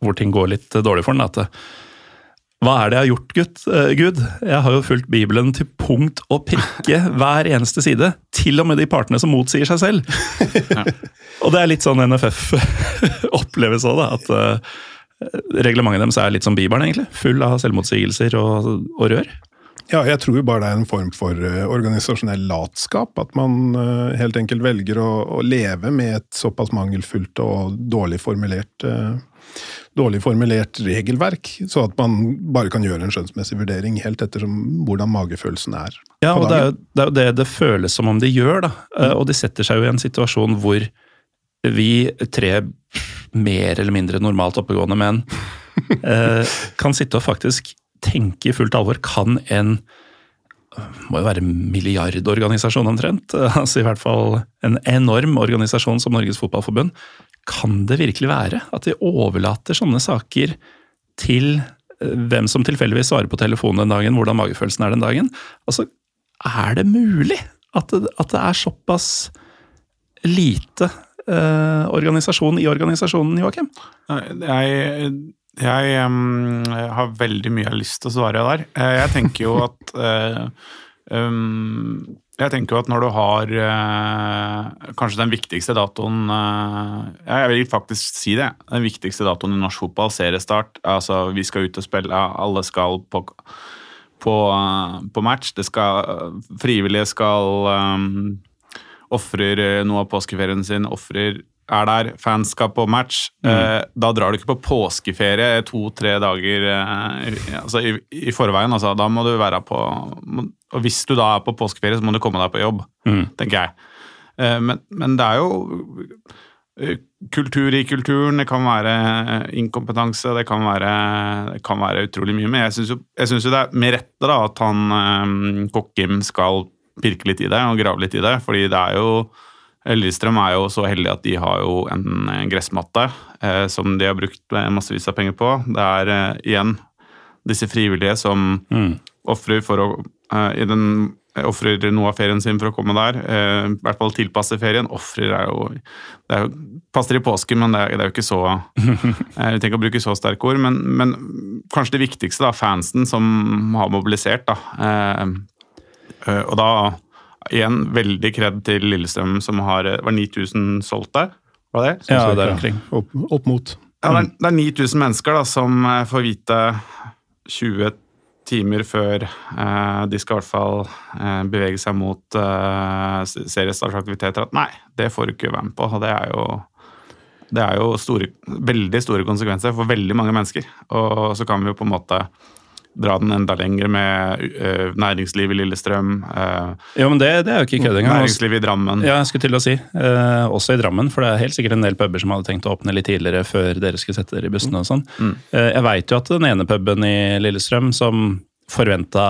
hvor ting går litt dårlig for han, at hva er det jeg har gjort, gutt, eh, Gud? Jeg har jo fulgt Bibelen til punkt og prikke hver eneste side. Til og med de partene som motsier seg selv. og det er litt sånn NFF oppleves òg, da. At eh, reglementet deres er litt som Bibelen, egentlig. Full av selvmotsigelser og, og rør. Ja, jeg tror jo bare det er en form for eh, organisasjonell latskap. At man eh, helt enkelt velger å, å leve med et såpass mangelfullt og dårlig formulert eh, dårlig formulert regelverk, så at man bare kan gjøre en skjønnsmessig vurdering helt etter hvordan magefølelsen er. Ja, og det er, jo, det er jo det det føles som om de gjør, da. Eh, Og de setter seg jo i en situasjon hvor vi tre mer eller mindre normalt oppegående menn kan sitte og faktisk tenke i fullt alvor. Kan en må jo være milliardorganisasjon omtrent, altså i hvert fall en enorm organisasjon som Norges Fotballforbund, kan det virkelig være at de overlater sånne saker til eh, hvem som tilfeldigvis svarer på telefonen den dagen, hvordan magefølelsen er den dagen? Altså, er det mulig at det, at det er såpass lite eh, organisasjon i organisasjonen, Joakim? Jeg, jeg um, har veldig mye jeg har lyst til å svare der. Eh, Jeg tenker jo at uh, um, Jeg tenker jo at når du har uh, kanskje den viktigste datoen uh, Jeg vil faktisk si det. Den viktigste datoen i norsk fotball, seriestart. Altså, vi skal ut og spille, alle skal på på, på match. Skal, frivillige skal um, ofrer noe av påskeferien sin, ofrer er der, fans skal på match. Eh, da drar du ikke på påskeferie to-tre dager eh, altså i, i forveien. Altså, da må du være på Og hvis du da er på påskeferie, så må du komme deg på jobb, tenker jeg. Eh, men, men det er jo eh, kultur i kulturen, det kan være eh, inkompetanse, det kan være, det kan være utrolig mye. Men jeg syns jo, jo det er med rette da, at han eh, Kokkim skal pirke litt i det og grave litt i det. fordi det er jo Lillestrøm er jo så heldig at de har jo en eh, gressmatte eh, som de har brukt eh, massevis av penger på. Det er eh, igjen disse frivillige som ofrer for å eh, i den Ofrer noe av ferien sin for å komme der. eh, I hvert fall tilpasse ferien. Ofrer er jo det er Passer i påsken, men det er, det er jo ikke så Jeg Vi trenger å bruke så sterke ord, men, men kanskje det viktigste, da, fansen som har mobilisert. da. Eh, eh, og da igjen veldig kred til Lillestrøm, som har var 9000 solgte. Var det? Ja, det er omkring. Opp, opp mot. Ja, det, er, det er 9000 mennesker da, som eh, får vite 20 timer før eh, de skal i hvert fall eh, bevege seg mot eh, seriestartsaktiviteter, at nei, det får du ikke være med på. Og det er jo, det er jo store, veldig store konsekvenser for veldig mange mennesker. Og så kan vi jo på en måte dra den enda lenger med uh, næringsliv i Lillestrøm. Uh, jo, men det, det, er jo ikke kødd engang. Næringsliv i Drammen. Ja, jeg skulle til å si. Uh, også i Drammen, for det er helt sikkert en del puber som hadde tenkt å åpne litt tidligere før dere skulle sette dere i bussene og sånn. Mm. jeg veit jo at den ene puben i Lillestrøm som forventa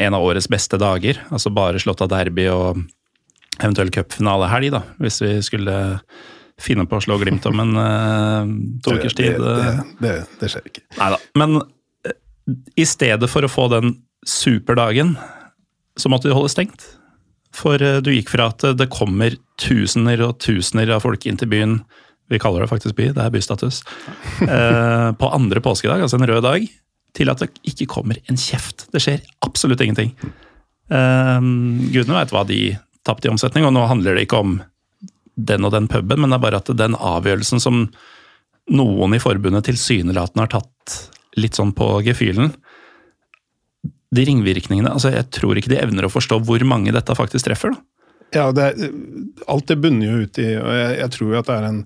en av årets beste dager, altså bare slått av derby og eventuell cupfinalehelg, da, hvis vi skulle finne på å slå Glimt om en uh, to ukers tid. Det, det, det, det skjer ikke. Neida. Men i stedet for å få den superdagen, så måtte de holde stengt. For eh, du gikk fra at det kommer tusener og tusener av folk inn til byen, vi kaller det faktisk by, det er bystatus, eh, på andre påskedag, altså en rød dag, til at det ikke kommer en kjeft. Det skjer absolutt ingenting. Eh, gudene veit hva de tapte i omsetning, og nå handler det ikke om den og den puben, men det er bare at den avgjørelsen som noen i forbundet tilsynelatende har tatt litt sånn på gefühlen. De ringvirkningene altså Jeg tror ikke de evner å forstå hvor mange dette faktisk treffer. da. Ja, det, alt det bunner jo ut i og jeg, jeg tror jo at det er en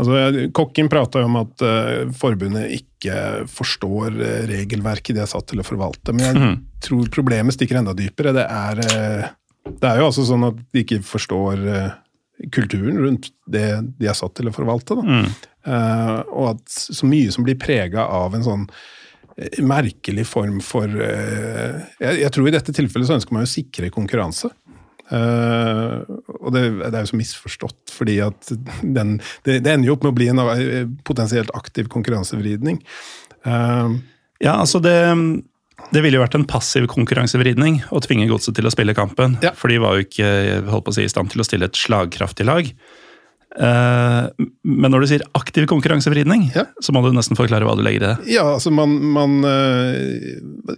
altså Kokken prata om at uh, forbundet ikke forstår uh, regelverket de er satt til å forvalte. Men jeg mm. tror problemet stikker enda dypere. Det er, uh, det er jo altså sånn at de ikke forstår kulturen rundt det de er satt til å forvalte. Da. Mm. Uh, og at så mye som blir prega av en sånn uh, merkelig form for uh, jeg, jeg, tror i dette tilfellet så ønsker man å sikre konkurranse. og det, det, er jo så misforstått, fordi at den, det, det, ender jo opp med å bli en potensielt aktiv konkurransevridning. ja, altså det det ville jo vært en passiv konkurransevridning å tvinge godset til å spille kampen. Ja. For de var jo ikke holdt på å si, i stand til å stille et slagkraftig lag. Eh, men når du sier aktiv konkurransevridning, ja. så må du nesten forklare hva du legger i det. Ja, altså man, man uh,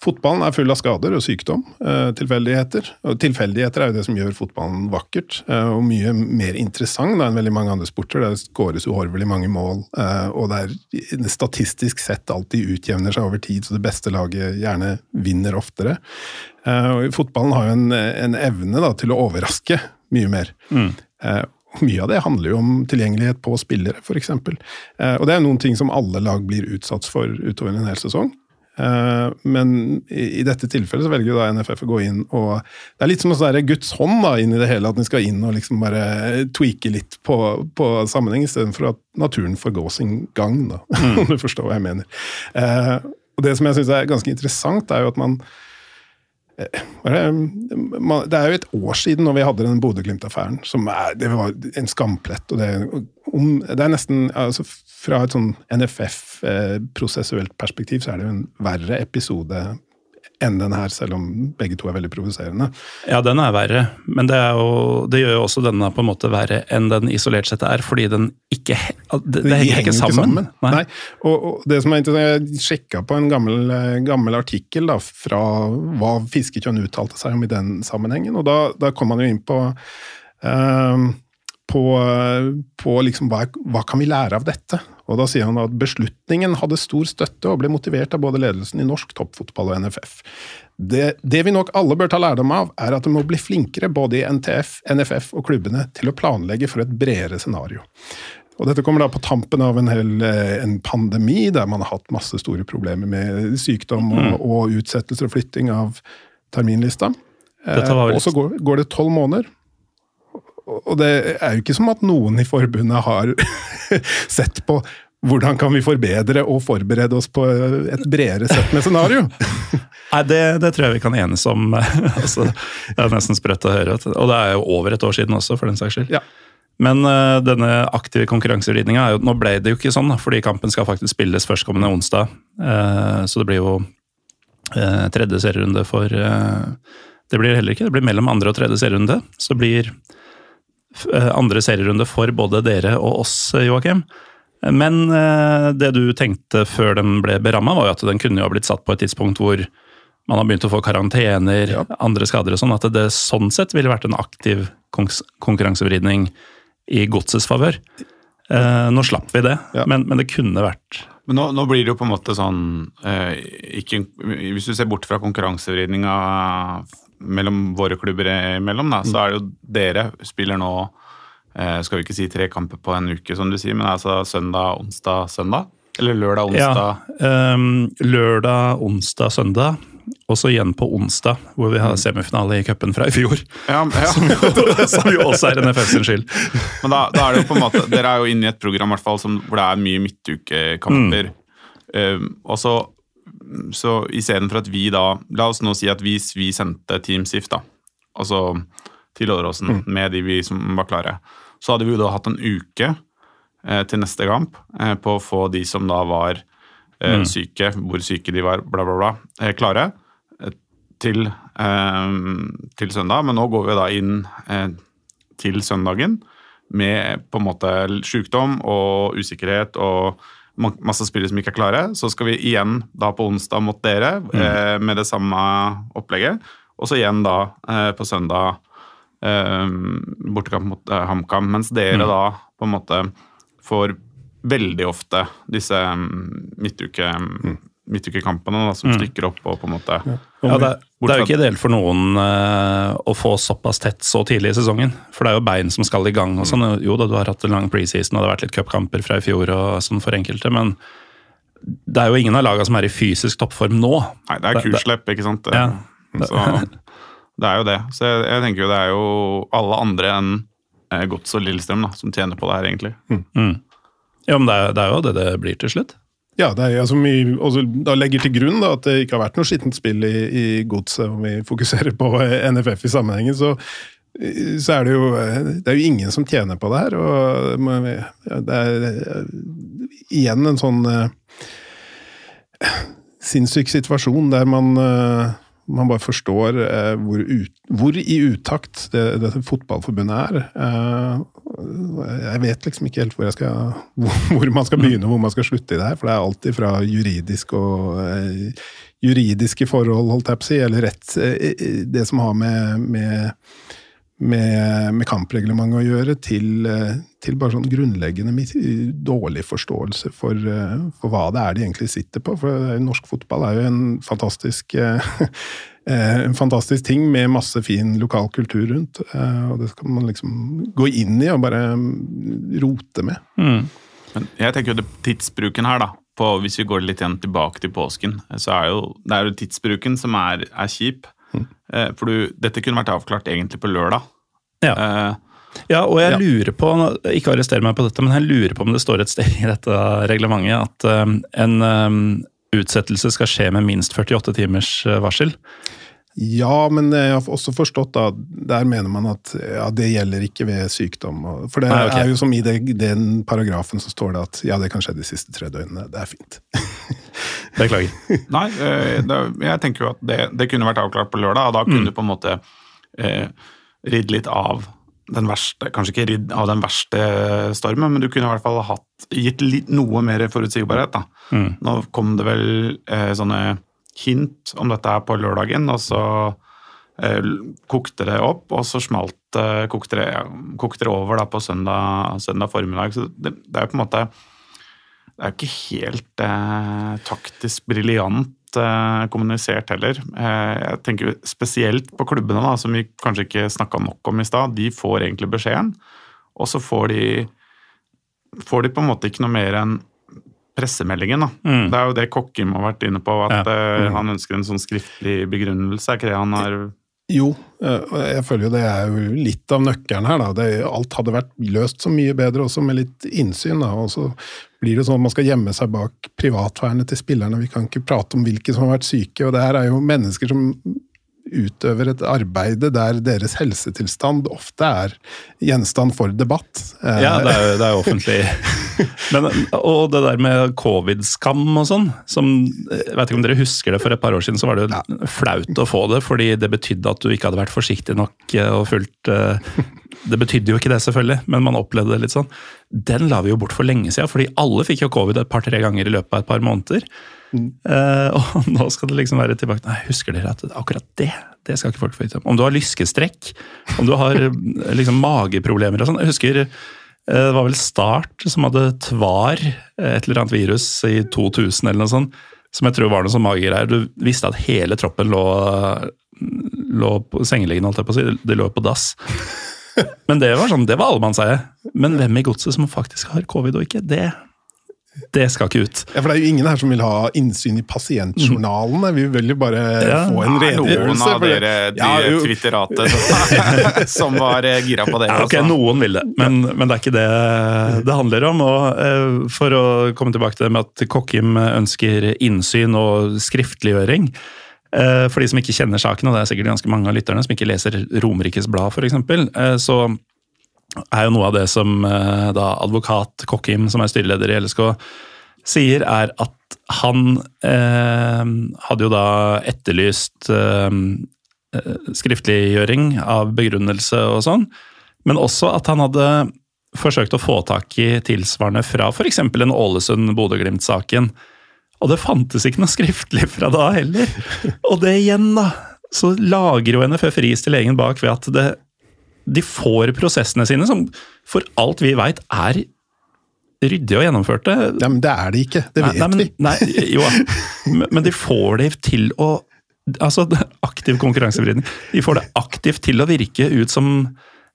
Fotballen er full av skader og sykdom. Uh, tilfeldigheter. Og tilfeldigheter er jo det som gjør fotballen vakkert, og mye mer interessant da, enn veldig mange andre sporter. Det skåres uhorvelig mange mål, og det er statistisk sett alltid utjevner seg over tid, så det beste laget gjerne vinner oftere. Og fotballen har jo en, en evne da, til å overraske mye mer. Mm. Mye av det handler jo om tilgjengelighet på spillere, f.eks. Eh, og det er noen ting som alle lag blir utsatt for utover en hel sesong. Eh, men i dette tilfellet så velger jo da NFF å gå inn og Det er litt som en sånn Guds hånd da, inn i det hele, at den skal inn og liksom bare tweake litt på, på sammenheng, istedenfor at naturen får gå sin gang, da, om du forstår hva jeg mener. Eh, og Det som jeg syns er ganske interessant, er jo at man det er jo et år siden når vi hadde den Bodø-Glimt-affæren. som er, Det var en skamplett. og Det, om, det er nesten altså Fra et sånn NFF-prosessuelt perspektiv så er det jo en verre episode enn den her, selv om begge to er veldig provoserende. Ja, den er verre, men det, er jo, det, gjør jo også denne på en måte verre enn den isolert sett er, fordi den ikke Det, det henger ikke sammen. Sammen. Nei. Nei. Og, og, det som er interessant, Jeg sjekka på en gammel, gammel artikkel da, fra hva Fiskekjønn uttalte seg om i den sammenhengen, og da, da kom man jo inn på uh, på, på liksom, hva, hva, kan vi lære av dette? Og Da sier han at beslutningen hadde stor støtte og ble motivert av både ledelsen i norsk toppfotball og NFF. Det, det, vi nok alle bør ta lærdom av, er at det må bli flinkere både i NTF, NFF og klubbene til å planlegge for et bredere scenario. Og Dette kommer da på tampen av en, hel, eh, en pandemi der man har hatt masse store problemer med sykdom og, mm. og utsettelser og flytting av terminlista. Eh, og så går, går det tolv måneder, og det er jo ikke som at noen i forbundet har sett på hvordan kan vi forbedre og forberede oss på et bredere sett med scenario? Nei, det, det, tror jeg vi kan enes om. altså, det er nesten sprøtt å høre. Og det er jo over et år siden også, for den saks skyld. Ja. Men uh, denne aktive konkurransevridninga Nå ble det jo ikke sånn, da, fordi kampen skal faktisk spilles førstkommende onsdag. Uh, så det blir jo uh, tredje serierunde for Det blir heller ikke, det blir mellom andre og tredje serierunde. Så det blir andre serierunde for både dere og oss, Joakim. Men eh, det du tenkte før den ble beramma, var jo at den kunne jo ha blitt satt på et tidspunkt hvor man har begynt å få karantener, ja. andre skader og sånn. At det sånn sett ville vært en aktiv konkurransevridning i godsets favør. Eh, nå slapp vi det, ja. men, men, det kunne vært Men nå, nå, blir det jo på en måte sånn eh, ikke, Hvis du ser bort fra konkurransevridninga mellom våre klubber imellom, da, så er det jo dere spiller nå eh, Skal vi ikke si tre kamper på en uke, som du sier, men altså søndag, onsdag, søndag. Eller lørdag, onsdag. Ja, um, lørdag, onsdag, søndag. Og så igjen på onsdag, hvor vi har semifinale i cupen fra i fjor. Ja, ja. Som jo også er NFF sin skyld. Men da, da er det jo på en måte Dere er jo inne i et program hvert fall, som, hvor det er mye midtukekamper. Um, og så, så istedenfor at vi da La oss nå si at vi, vi sendte Team SIF, da. Altså til Åråsen, med de vi som var klare. Så hadde vi jo da hatt en uke eh, til neste kamp eh, på å få de som da var eh, syke, hvor syke de var, bla, bla, bla, eh, klare eh, til, eh, til søndag. Men nå går vi da inn til søndagen med på en måte sykdom og usikkerhet og masse spillere som ikke er klare. Så skal vi igjen da på onsdag mot dere eh, med det samme opplegget. Og så igjen da eh, på søndag eh, bortekamp mot eh, HamKam. Mens dere da på en måte får veldig ofte disse um, midtuke, midtukekampene da, som stykker opp og på en måte Ja, det, det er jo ikke ideelt for noen uh, å få såpass tett så tidlig i sesongen. For det er jo bein som skal i gang. og sånn. Jo da, du har hatt en lang preseason og det har vært litt cupkamper fra i fjor og sånn for enkelte, men det er jo ingen av lagene som er i fysisk toppform nå. Nei, det er kurslepp, ikke sant? Ja. Så det er jo det. Så jeg, jeg tenker jo det er jo alle andre enn eh, Gods og Lillestrøm da, som tjener på det her, egentlig. Ja, men det er, det er jo det det blir til slutt. Ja, det er altså mye, også, da legger til grunn da, at det ikke har vært noe skittent spill i, i godset, om vi fokuserer på NFF i sammenhengen. så så er det jo det er jo ingen som tjener på det her. og Det er eh, igjen en sånn eh, sinnssyk situasjon der man, eh, man bare forstår eh, hvor, ut, hvor i utakt det, dette fotballforbundet er. Eh, jeg vet liksom ikke helt hvor, jeg skal, hvor man skal begynne og hvor man skal slutte i det her. For det er alltid fra juridisk og eh, juridiske forhold, holdt jeg på å si, eller rett eh, Det som har med, med med, med kampreglementet å gjøre, til, eh, til bare sånn grunnleggende dårlig forståelse for, eh, for hva det er de egentlig sitter på. For norsk fotball er jo en fantastisk, eh, eh, en fantastisk ting med masse fin lokal kultur rundt. eh, Og det skal man liksom gå inn i og bare mm, rote med. Men jeg tenker jo det, tidsbruken her, da, på, hvis vi går litt igjen tilbake til påsken, så er jo det er jo tidsbruken som er, er kjip. Eh, For du, dette kunne vært avklart egentlig på lørdag. Ja. Eh, Ja, og jeg Ja. lurer på, ikke arrester meg på dette, men jeg lurer på om det står et sted i dette reglementet at um, en um, utsettelse skal skje med minst 48 timers varsel. Ja, men jeg har også forstått da, der mener man at ja, det gjelder ikke ved sykdom. For det Nei, okay. er jo som i det, den paragrafen så står det at ja, det kan skje de siste tre døgnene. Det er fint. Beklager. Nei, eh, det, jeg tenker jo at det, det kunne vært avklart på lørdag, og da kunne du på en måte eh, ridd litt av den verste Kanskje ikke ridd av den verste stormen, men du kunne i hvert fall hatt, gitt litt, noe mer forutsigbarhet. da. Nå kom det vel eh, sånne hint om dette her på lørdagen, og så eh, kokte det opp, og så smalt eh, kokte det, kokte det over da på søndag, søndag formiddag. Så det, det er jo på en måte det er jo ikke helt eh, taktisk briljant eh, kommunisert heller. Eh, jeg tenker Spesielt på klubbene, da, som vi kanskje ikke snakka nok om i stad. De får egentlig beskjeden, og så får de, får de på en måte ikke noe mer enn pressemeldingen. da. Det er jo det Kokkim har vært inne på, at Ja. mm. han ønsker en sånn skriftlig begrunnelse. Er ikke det han har Jo, eh, jeg føler jo det er jo litt av nøkkelen her. da. Det, alt hadde vært løst så mye bedre også med litt innsyn. da, og så blir det sånn at man skal gjemme seg bak privatvernet til spillerne. Vi kan ikke prate om hvilke som har vært syke. og det her er jo mennesker som utøver et arbeide der deres helsetilstand ofte er gjenstand for debatt. Ja, det er det er offentlig. Men, og det der med covid-skam og sånn, som jeg vet ikke om dere husker det, for et par år siden så var det jo flaut å få det, fordi det betydde at du ikke hadde vært forsiktig nok eh, og fulgt eh, Det betydde jo ikke det, selvfølgelig, men man opplevde det litt sånn. Den la vi jo bort for lenge siden, fordi alle fikk jo covid et par-tre ganger i løpet av et par måneder. Eh, og nå skal det liksom være tilbake Nei, husker dere at akkurat det det skal ikke folk få vite om. Om du har lyskestrekk, om du har eh, liksom mageproblemer og sånn. Jeg husker eh, det var vel Start som hadde Tvar, et eller annet virus i 2000 eller noe sånt, som jeg tror var noe sånn magegreier. Du visste at hele troppen lå, lå på sengeliggende, holdt jeg på å si. De lå på dass. Men det var sånn, det var allemannseie. Men hvem i godset som faktisk har covid og ikke, det det skal ikke ut. Ja, for Det er jo ingen her som vil ha innsyn i pasientjournalene. Vi vil jo bare Ja. få en er noen av dere de Ja, twitterate som, var eh, gira på det. Ja, ok, også. Noen vil det, men, men det er ikke det det handler om. og eh, For å komme tilbake til det med at Kokkim ønsker innsyn og skriftliggjøring. eh, For de som ikke kjenner saken, og det er sikkert ganske mange av lytterne som ikke leser Romerikes Blad f.eks., så er jo noe av det som eh, da advokat Kokkim, som er styreleder i LSK, sier, er at han eh, hadde jo da etterlyst eh, skriftliggjøring av begrunnelse og sånn, men også at han hadde forsøkt å få tak i tilsvarende fra f.eks. en Ålesund-Bodø-Glimt-saken. Og det fantes ikke noe skriftlig fra da heller. Og det igjen, da. Så lager jo NFF ris til legen bak ved at det, de får prosessene sine, som for alt vi veit er ryddige og gjennomførte. Ja, men det er de ikke. Det vet nei, nei, vi. nei, jo, men- men de får det til å Altså, aktiv konkurransevridning. De får det aktivt til å virke ut som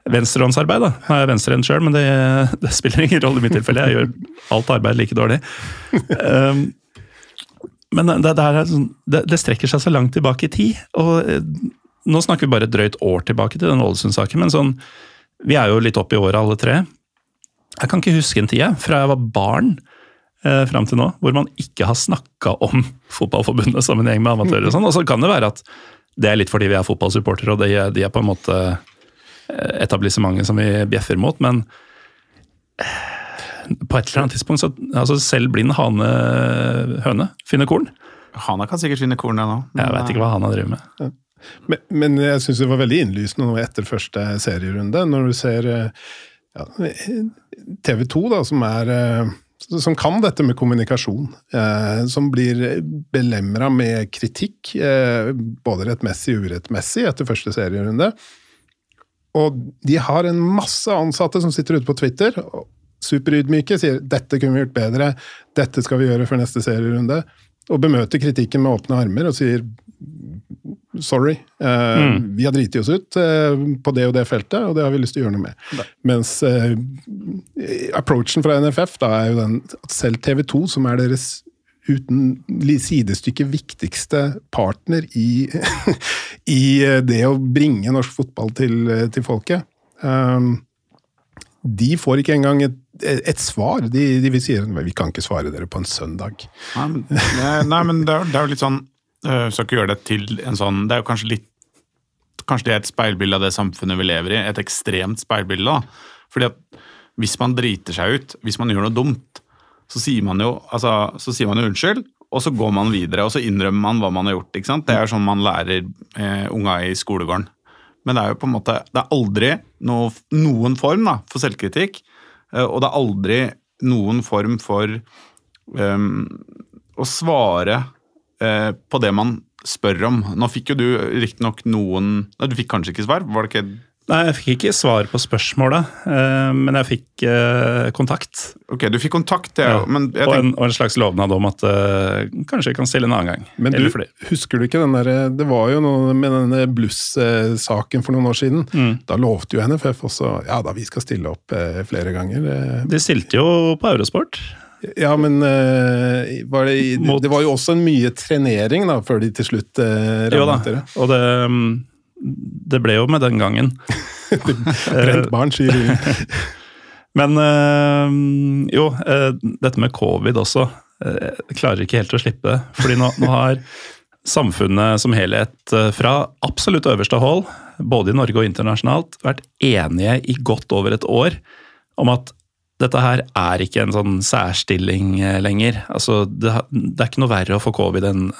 venstrehåndsarbeid. da. Jeg er venstrehendt sjøl, men det, det spiller ingen rolle i mitt tilfelle. Jeg gjør alt arbeid like dårlig. Um, men det, det, er sånn- det, det strekker seg så langt tilbake i tid. og eh, Nå snakker vi bare et drøyt år tilbake til den Ålesund-saken, men sånn, vi er jo litt opp i året alle tre. Jeg kan ikke huske en tid jeg, fra jeg var barn eh, fram til nå, hvor man ikke har snakka om Fotballforbundet som en gjeng med amatører. Og sånn, og så kan det være at det er litt fordi vi er fotballsupportere, og de, er- de er på en måte eh, etablissementet som vi bjeffer mot, men eh, på et eller annet tidspunkt så altså Selv blind hane høne finner korn. Hana kan sikkert finne korn, kornet nå. Jeg veit ikke hva hana driver med. Men, men jeg syns det var veldig innlysende nå etter første serierunde, når du ser eh, ja, TV 2, da, som er eh, som kan dette med kommunikasjon, eh, som blir belemra med kritikk, eh, både rettmessig og urettmessig, etter første serierunde. Og de har en masse ansatte som sitter ute på Twitter, superydmyke, sier 'dette kunne vi gjort bedre', 'dette skal vi gjøre for neste serierunde', og bemøter kritikken med åpne armer og sier Sorry, eh, vi har driti oss ut eh, på det og det feltet, og det har vi lyst til å gjøre noe med. Mens eh, approachen fra NFF da er jo den at selv TV 2, som er deres uten sidestykke viktigste partner i, i eh, det å bringe norsk fotball til, eh, til folket, eh, de får ikke engang et, et svar. De, de vil si vi kan ikke svare dere på en søndag. Nei, men, nei, nei, men det, er, det er jo litt sånn øh, Skal ikke gjøre det til en sånn Det er jo kanskje litt Kanskje det er et speilbilde av det samfunnet vi lever i. Et ekstremt speilbilde. da. Fordi at hvis man driter seg ut, hvis man gjør noe dumt, så sier man jo, altså, så sier man jo unnskyld, og så går man videre, og så innrømmer man hva man har gjort. ikke sant? Det er sånn man lærer eh, unga i skolegården. Men det er jo på en måte, det er aldri noe, noen form da, for selvkritikk, eh, og det er aldri noen form for ehm, å svare eh, på det man spør om. Nå fikk jo du riktignok noen Du fikk kanskje ikke svar? Var det ikke Nei, jeg fikk ikke svar på spørsmålet, eh, men jeg fikk eh, kontakt. Ok, du fikk kontakt, Ja. Men jeg og, en, og en slags lovnad om at eh, kanskje vi kan stille en annen gang. Men du, husker du ikke den der, Det var jo noe med denne bluss-saken for noen år siden. Mm. Da lovte jo NFF også ja da, vi skal stille opp flere ganger. De stilte jo på Eurosport. Ja, men uh, var det, Mot- det var jo også en mye trenering da, før de til slutt da, rammet dere. og det, mm, det ble jo med den gangen. Brent barn sier du. Men uh, jo, uh, dette med covid også. Jeg klarer ikke helt å slippe det. Fordi nå, nå har samfunnet som helhet, fra absolutt øverste hold, både i Norge og internasjonalt, vært enige i godt over et år om at dette her er ikke en sånn særstilling øh, lenger. Altså, det, det er ikke noe verre å få covid enn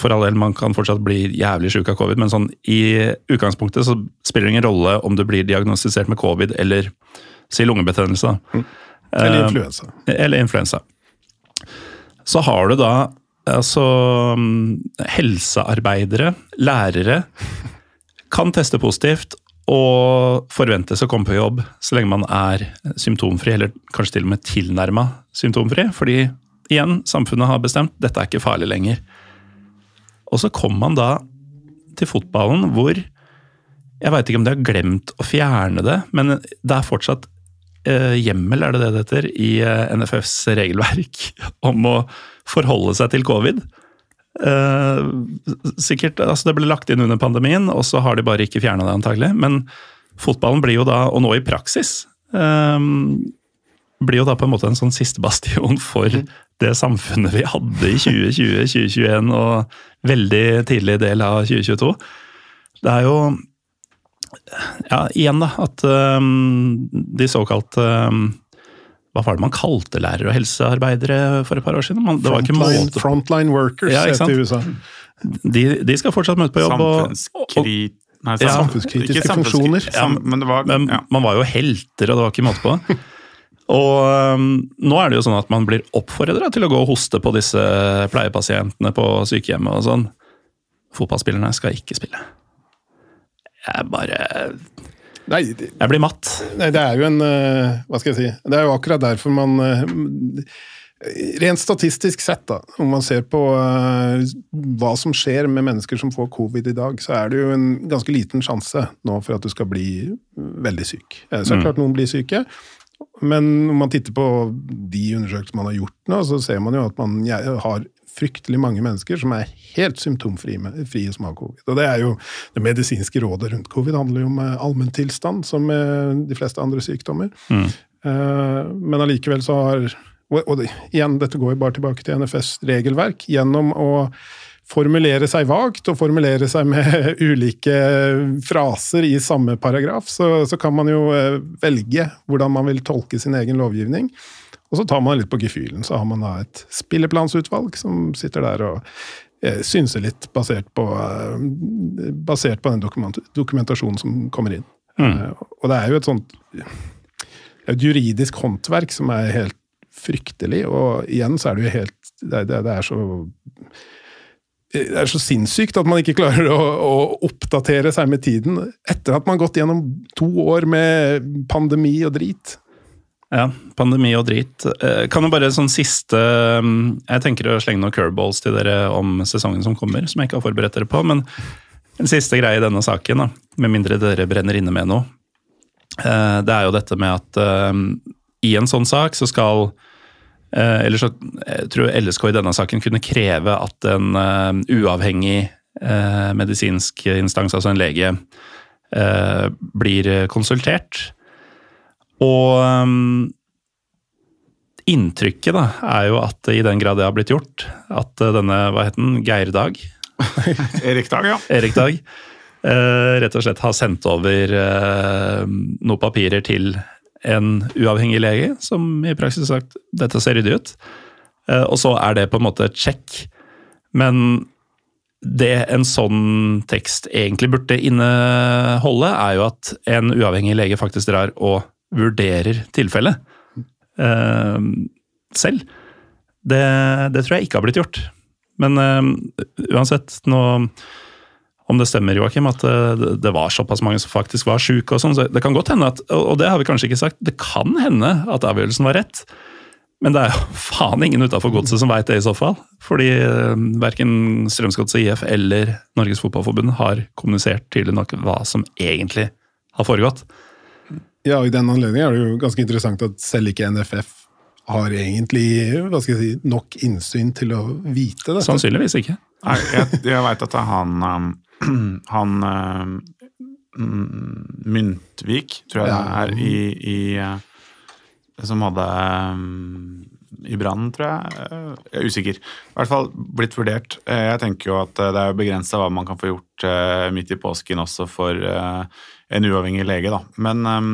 for all del, man kan fortsatt bli jævlig sjuk av covid, men sånn, i utgangspunktet så spiller det ingen rolle om du blir diagnostisert med covid eller si lungebetennelse. Mm. Eller Eh, influensa. eller influensa. Så har du da altså mm, helsearbeidere, lærere, kan teste positivt og forventes å komme på jobb så lenge man er symptomfri, eller kanskje til og med tilnærma symptomfri. Fordi igjen, samfunnet har bestemt dette er ikke farlig lenger. Og så kom man da til fotballen hvor jeg veit ikke om de har glemt å fjerne det, men det er fortsatt eh, hjemmel, er det det det heter, i eh, NFFs regelverk om å forholde seg til covid. Eh, sikkert, altså Det ble lagt inn under pandemien, og så har de bare ikke fjerna det, antagelig. Men fotballen blir jo da, og nå i praksis, eh, blir jo da på en måte en sånn siste bastion for det samfunnet vi hadde i 2020-2021 og veldig tidlig del av 2022. Det er jo ja, igjen da, at um, de såkalte um, Hva var det man kalte lærere og helsearbeidere for et par år siden? Man, det var ikke Frontline, frontline workers, Ja, heter i USA. de, de skal fortsatt møte på jobb. Samfunnskrit... Nei, Ja, samfunnskritiske ikke funksjoner. Ja, men det var Men man var jo helter, og det var ikke måte på. Og um, nå er det jo sånn at man blir oppfordra til å gå og hoste på disse pleiepasientene på sykehjemmet og sånn. Fotballspillerne skal ikke spille. Jeg bare Nei, det, Jeg blir matt. nei, det er jo en eh, Hva skal jeg si? Det er jo akkurat derfor man eh, Rent statistisk sett, da, om man ser på eh, hva som skjer med mennesker som får covid i dag, så er det jo en ganske liten sjanse nå for at du skal bli veldig syk. Så er det klart noen blir syke, men når man titter på de undersøkelsene man har gjort nå, så ser man jo at man har fryktelig mange mennesker som er helt symptomfrie som har covid. Og det er jo det medisinske rådet rundt covid handler jo om eh, allmenntilstand, som med de fleste andre sykdommer. Mm. Men allikevel så har og, det, igjen, dette går jo bare tilbake til NFS regelverk. Gjennom å formulere seg vagt og formulere seg med ulike fraser i samme paragraf, så, så kan man jo eh, velge hvordan man vil tolke sin egen lovgivning. Og så tar man litt på gefühlen. Så har man da et spilleplansutvalg som sitter der og eh, synser litt basert på, eh, basert på den dokument, dokumentasjonen som kommer inn. Eh, og det er jo et sånt et juridisk håndverk som er helt fryktelig, og igjen så er det jo helt Det, det, det er så det er så sinnssykt at man ikke klarer å, å oppdatere seg med tiden etter at man har gått gjennom to år med pandemi og drit. Ja, pandemi og drit. Eh, Kan jo bare sånn siste um, Jeg tenker å slenge noen curveballs til dere om sesongen som kommer, som jeg ikke har forberedt dere på. Men en siste greie i denne saken, da, med mindre dere brenner inne med noe, eh, det er jo dette med at um, i en sånn sak så skal eh, Eller så jeg tror LSK i denne saken kunne kreve at en eh, uavhengig eh, medisinsk instans, altså en lege, eh, blir konsultert. Og um, inntrykket da, er jo at i den grad det har blitt gjort, at uh, denne, hva het den, Geir Dag, Erik Dag, ja. Erik Dag, uh, rett og slett har sendt over uh, noen papirer til en uavhengig lege, som i praksis sagt dette ser ryddig ut. Uh, og så er det på en måte et sjekk. Men det en sånn tekst egentlig burde inneholde, er jo at en uavhengig lege faktisk drar og vurderer tilfellet eh, selv. Det, det tror jeg ikke har blitt gjort. Men eh, uansett, nå om det stemmer, Joakim, at eh, det- det var såpass mange som faktisk var sjuke, og sånn, så det kan godt hende at, og det har vi kanskje ikke sagt, det kan hende at avgjørelsen var rett. Men det er jo faen ingen utafor godset som veit det i så fall. Fordi eh, verken Strømsgodset IF eller Norges Fotballforbund har kommunisert tydelig nok hva som egentlig har foregått. Ja, og I den anledning er det jo ganske interessant at selv ikke NFF har egentlig hva skal jeg si, nok innsyn til å vite dette. Sannsynligvis ikke. Nei, jeg, jeg veit at det er han um, Han um, Myntvik, tror jeg det er, i, i uh, Som hadde um, i brannen, tror jeg. Jeg er usikker. I hvert fall blitt vurdert. Uh, Jeg tenker jo at uh, det er begrensa hva man kan få gjort uh, midt i påsken også for en uavhengig lege, da. Men um,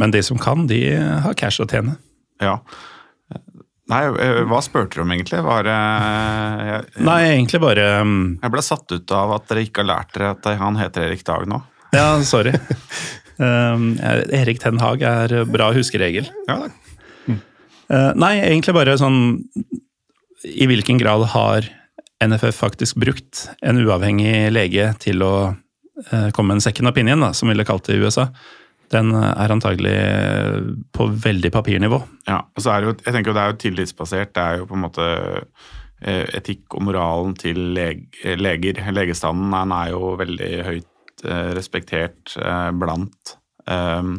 Men de som kan, de har cash å tjene. ja. Nei, uh, hva spurte du om egentlig? Var det jeg, Nei, egentlig bare um, jeg ble satt ut av at dere ikke har lært dere at han heter Erik Dag nå. Ja, sorry. Um, Erik Ten Hag er bra huskeregel. Ja, da. Uh, nei, egentlig bare sånn I hvilken grad har NFF faktisk brukt en uavhengig lege til å eh, komme med en second opinion, da, som ville kalt det i USA? Den er antagelig på veldig papirnivå. Ja, og så er det jo, jeg tenker jo det er jo tillitsbasert. Det er jo på en måte eh, etikk og moralen til leg, leger. Legestanden den er jo veldig høyt eh, respektert eh, blant eh,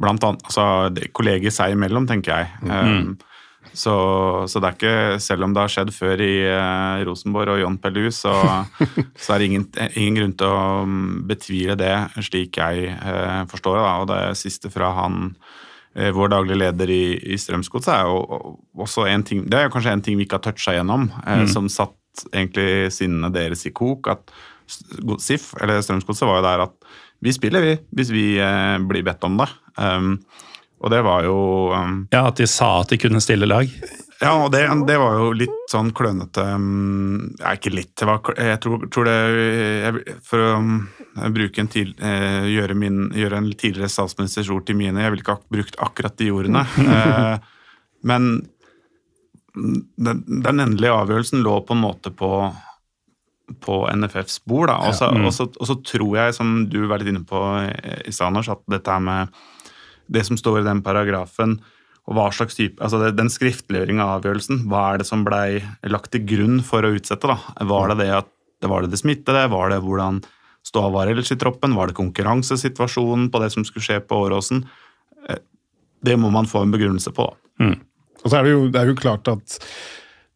blant annet altså, kolleger seg imellom, tenker jeg. Um, så, så det er ikke, selv om det har skjedd før i eh, Rosenborg og John Pellu, så, så er det ingen, ingen grunn til å mm, betvile det, slik jeg eh, forstår det. Og det siste fra han, eh, vår daglige leder i, i Strømsgodset, er jo også en ting Det er kanskje en ting vi ikke har toucha gjennom, eh, som satt egentlig sinnene deres i kok. at SIF, eller Strømsgodset, var jo der at vi spiller, vi, hvis vi eh, blir bedt om det. Um, og det var jo um, Ja, At de sa at de kunne stille lag. ja, og det, det var jo litt sånn klønete um, ja, Ikke litt, det var, jeg tror, tror det jeg, For å um, bruke en til, eh, gjøre, min, gjøre en tidligere statsministers ord til mine Jeg ville ikke ak brukt akkurat de ordene. eh, men den, den endelige avgjørelsen lå på en måte på på NFFs bord. Da. Og så ja, mm. tror jeg, som du var litt inne på eh, i stad, Anders, at dette her med det som står i den paragrafen, og hva slags type, altså Den skriftliggjøring av avgjørelsen, hva er det som blei lagt til grunn for å utsette? da? Var det det at var det det smittede? Var det hvordan ståa var ellers i troppen? Var det konkurransesituasjonen på det som skulle skje på Åråsen? Eh, Det må man få en begrunnelse på. da. Og så er det jo, det er jo klart at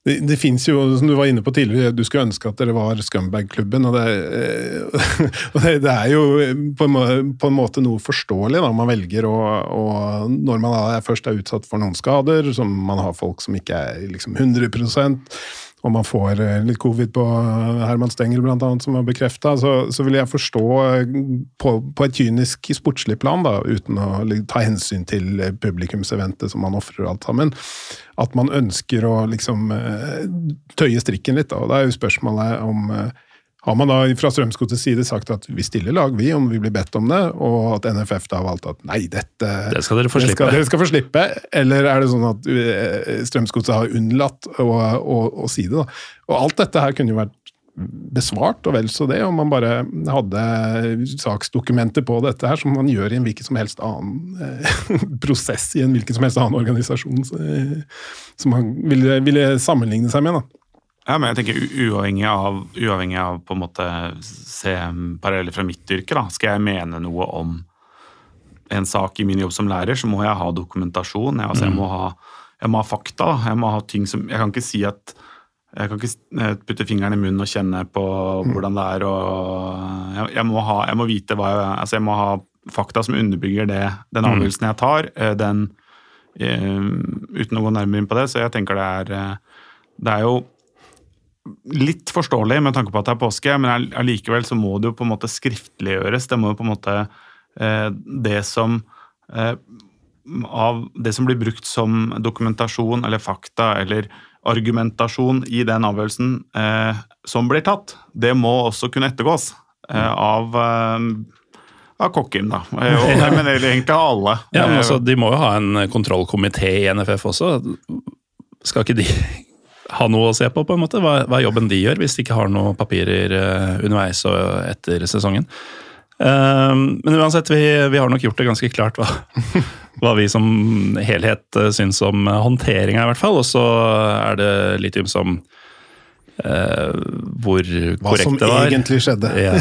det, det fins jo, som du var inne på tidligere, du skulle ønske at dere var Scumbag-klubben. Og, det, eh, og det, er jo på en måte noe forståelig da man velger å, og Når man er først er utsatt for noen skader, som man har folk som ikke er liksom 100 og man får eh, litt covid på Herman Stengel blant annet, som er bekrefta, så, så vil jeg forstå eh, på, på et kynisk sportslig plan, da, uten å ta hensyn til eh, publikumseventet som man ofrer alt sammen, at man ønsker å liksom eh, tøye strikken litt. Da. Og da er jo spørsmålet om eh, har man da fra Strømsgodsets side sagt at vi stiller lag, vi, om vi blir bedt om det, og at NFF da har valgt at nei, dette Det skal dere få slippe. skal, dere skal få slippe, eller er det sånn at eh, Strømsgodset har unnlatt å, å, å si det? da? Og alt dette her kunne jo vært besvart, og vel så det, om man bare hadde saksdokumenter på dette her, som man gjør i en hvilken som helst annen eh, prosess i en hvilken som helst annen organisasjon eh, som man ville, ville sammenligne seg med. da. Ja, men jeg tenker uavhengig av, uavhengig av på en måte se paralleller fra mitt yrke, da, skal jeg mene noe om en sak i min jobb som lærer, så må jeg ha dokumentasjon. Jeg, altså, jeg, må, ha, jeg må ha fakta. da. Jeg må ha ting som Jeg kan ikke si at jeg kan ikke eh, putte fingeren i munnen og kjenne på hvordan det er. Jeg, jeg, må ha, jeg må vite hva jeg Altså, jeg må ha fakta som underbygger det, den avgjørelsen jeg tar. eh, Den, eh, uten å gå nærmere inn på det. Så jeg tenker det er Det er jo litt forståelig med tanke på at det er påske, men all- allikevel så må det jo på en måte skriftliggjøres. Det må jo på en måte eh, Det som eh, av det som blir brukt som dokumentasjon eller fakta eller argumentasjon i den avgjørelsen eh, som blir tatt, det må også kunne ettergås eh, av eh, av Kokkim, da. Eh, Og, men egentlig av alle. Ja, men altså, De må jo ha en kontrollkomité i NFF også. Skal ikke de ha noe å se på, på en måte? Hva, hva jobben de gjør, hvis de ikke har noen papirer eh, underveis og etter sesongen? Ehm, men uansett, vi, vi har nok gjort det ganske klart hva, hva vi som helhet eh, syns om håndteringa, i hvert fall. Og så er det litt ymsom uh, hvor korrekt det var. Hva som egentlig skjedde. Ja.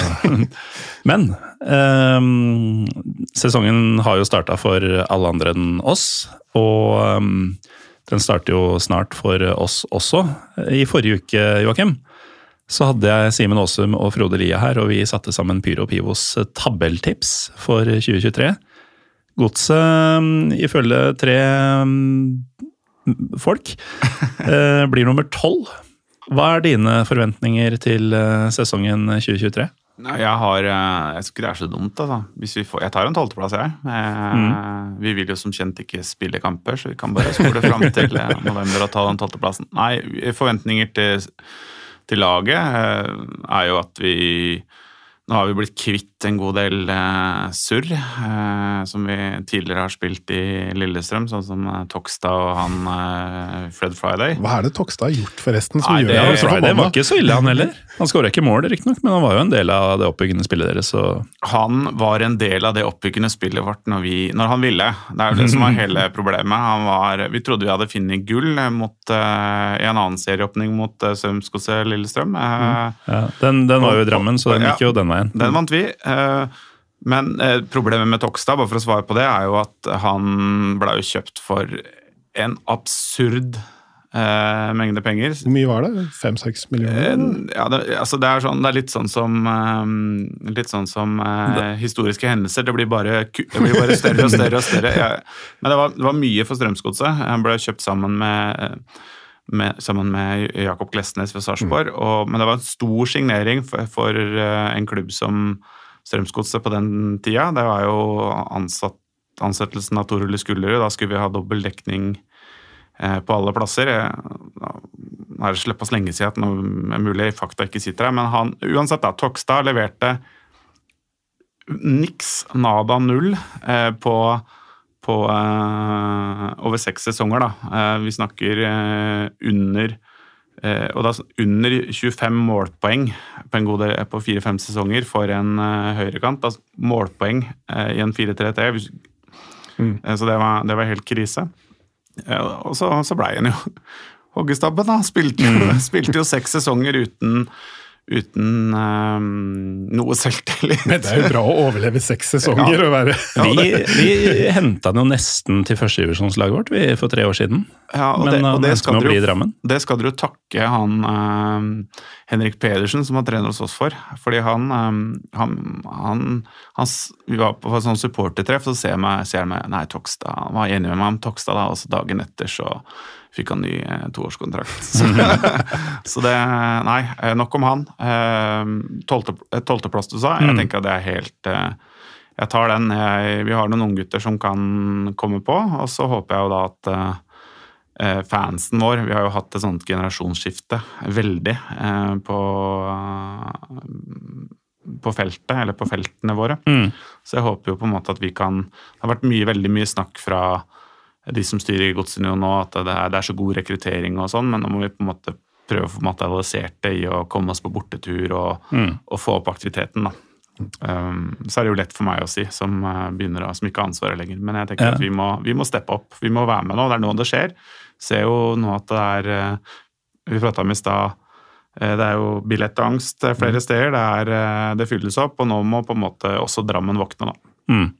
Men um, sesongen har jo starta for alle andre enn oss, og ehm, den starter jo snart for oss også. I forrige uke, Joakim, så hadde jeg Simen Aasum og Frode Lia her, og vi satte sammen Pyro Pivos tabelltips for 2023. Godset, ifølge tre ehm, folk, eh, blir nummer tolv. Hva er dine forventninger til eh, sesongen 2023? Nei, jeg har eh, Jeg synes ikke det er så dumt, altså. Hvis vi får, jeg tar en tolvteplass, jeg. Mm. Vi vil jo som kjent ikke spille kamper, så vi kan bare spole fram til eh, november og ta den tolvteplassen. Nei, forventninger til, til laget eh, er jo at vi Nå har vi blitt kvitt en god del eh, surr, eh, som vi tidligere har spilt i Lillestrøm, sånn som eh, Tokstad og han eh, Fred Friday. Hva er det Tokstad har gjort, forresten? som Nei, gjør det- deg så Friday var ikke så ille, han heller. Han skåra ikke mål, riktignok, men han var jo en del av det oppbyggende spillet deres. Så han var en del av det oppbyggende spillet vårt når, vi, når han ville. Det er jo det som var hele problemet. Han var, vi trodde vi hadde funnet gull mot, eh, i en annen serieåpning mot uh, Strømskose Lillestrøm. Eh, ja, den, den var jo i Drammen, så den gikk jo den veien. Den vant vi. Eh, Men eh, problemet med Tokstad, bare for å svare på det, er jo at han ble jo kjøpt for en absurd eh, mengde penger. Hvor mye var det? Fem-seks millioner? Eh, Ja, det, altså det, er sånn, det er litt sånn som, eh, litt sånn som historiske hendelser. Det blir, bare, det blir bare større og større. og større. Ja. men det var, det var mye for Strømsgodset. Han ble kjøpt sammen med, med, sammen med Jakob Glesnes ved Sarpsborg. Mm. Men det var en stor signering for, for en klubb som Strømsgodset på den tida. Det var jo ansatt, ansettelsen av Torulle Skullerud. Da skulle vi ha dobbel dekning eh, på alle plasser. Nå er det såpass lenge siden at noe mulig fakta ikke sitter her, men han, uansett da, Tokstad leverte niks, nada null, eh, på, på eh, over seks sesonger. da. Eh, vi snakker eh, under og da under 25 målpoeng på en god del, på fire-fem sesonger for en eh, høyrekant. Altså målpoeng eh, i en 4-3-3. hvis- Eh, Så det var, det var helt krise. Og så, så blei han jo hoggestabben, da. Spilte jo, spilte jo seks sesonger uten, uten um, noe selvtillit. Men det er jo bra å overleve seks sesonger og være Vi, vi henta den jo nesten til førstedivisjonslaget vårt vi, for tre år siden. Ja, og Men det, og det skal dere bli i jo- Det skal dere jo takke han um, Henrik Pedersen, som har trener hos oss for. Fordi han, um, han, han, han Vi var på et sånt supportertreff, så ser jeg meg, ser jeg meg Nei, Tokstad. Han var enig med meg om Tokstad, da, og så dagen etter så fikk han ny eh, toårskontrakt. Så, så det Nei, eh, nok om han. Eh, eh, Tolvteplass, du sa. Jeg Mm. tenker at det er helt Jeg tar den. Jeg, vi har noen unggutter som kan komme på, og så håper jeg jo da at fansen vår Vi har jo hatt et sånt generasjonsskifte veldig eh, på, på feltet, eller på feltene våre. Mm. Så jeg håper jo på en måte at vi kan Det har vært mye, veldig mye snakk fra de som styrer Godsunionen nå, at det er, det er så god rekruttering og sånn, men nå må vi på en måte prøve å få materialisert det i å komme oss på bortetur og, og få opp aktiviteten. da. Um, så er det jo lett for meg å si, som, uh, begynner som ikke har ansvaret lenger. Men jeg tenker Ja. at vi må, vi må steppe opp. Vi må være med nå. Det er nå det skjer. Ser jo nå at det er uh, Vi prata om i stad uh, det er jo billettangst flere steder. Det, er, det fylles opp, og nå må på en måte også Drammen våkne. da. Mm.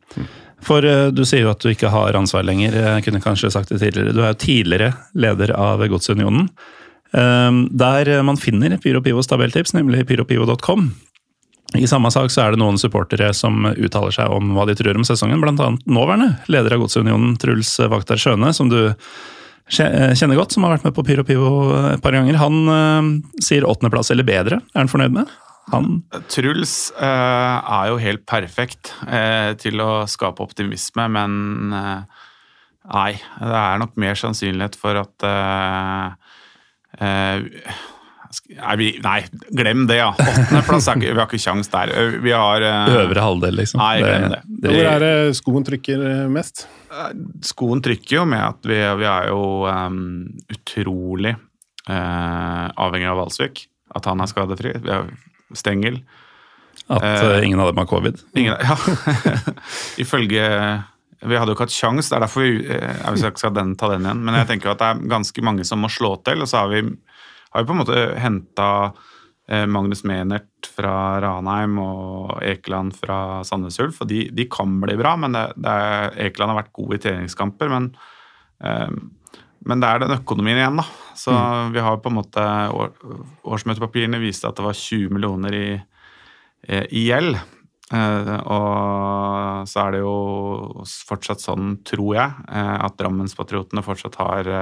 For eh, du sier jo at du ikke har ansvar lenger. Jeg kunne kanskje sagt det tidligere. Du er jo tidligere leder av Godsunionen. Eh, Der man finner Pyro Pivos tabelltips, nemlig pyropivo.com. I samme sak så er det noen supportere som uttaler seg om hva de tror om sesongen. Blant annet nåværende leder av Godsunionen, Truls Vaktar Skjøne, som du kjenner godt, som har vært med på Pyro Pivo et par ganger. Han eh, sier åttendeplass eller bedre. Er han fornøyd med? Han Truls uh, er jo helt perfekt uh, til å skape optimisme, men uh, nei. Det er nok mer sannsynlighet for at eh, eh, vi, nei, glem det, ja. Åttendeplass er Vi har ikke kjangs der. Vi har øvre halvdel, liksom. Nei, glem det. Hvor er det skoen trykker mest? Skoen trykker jo med at vi, vi er jo um, utrolig eh, avhengig av Valsvik. At han er skadefri. Vi har Stengel. At uh, ingen av dem har covid. Ingen, ja. Ifølge Vi hadde jo ikke hatt sjans, det er derfor vi eh, jeg skal ikke skal den, ta den igjen. Men jeg tenker at det er ganske mange som må slå til, og så har vi, har vi på en måte henta Magnus Menert fra Ranheim og Ekeland fra Sandnes Ulf. Og de, de kan bli bra, men det, det er, Ekeland har vært god i treningskamper. Men, eh, men det er den økonomien igjen, da. Så vi har på en måte år, Årsmøtepapirene viste at det var 20 millioner i, eh, i gjeld. Eh, og så er det jo fortsatt sånn, tror jeg, eh, at Drammenspatriotene fortsatt har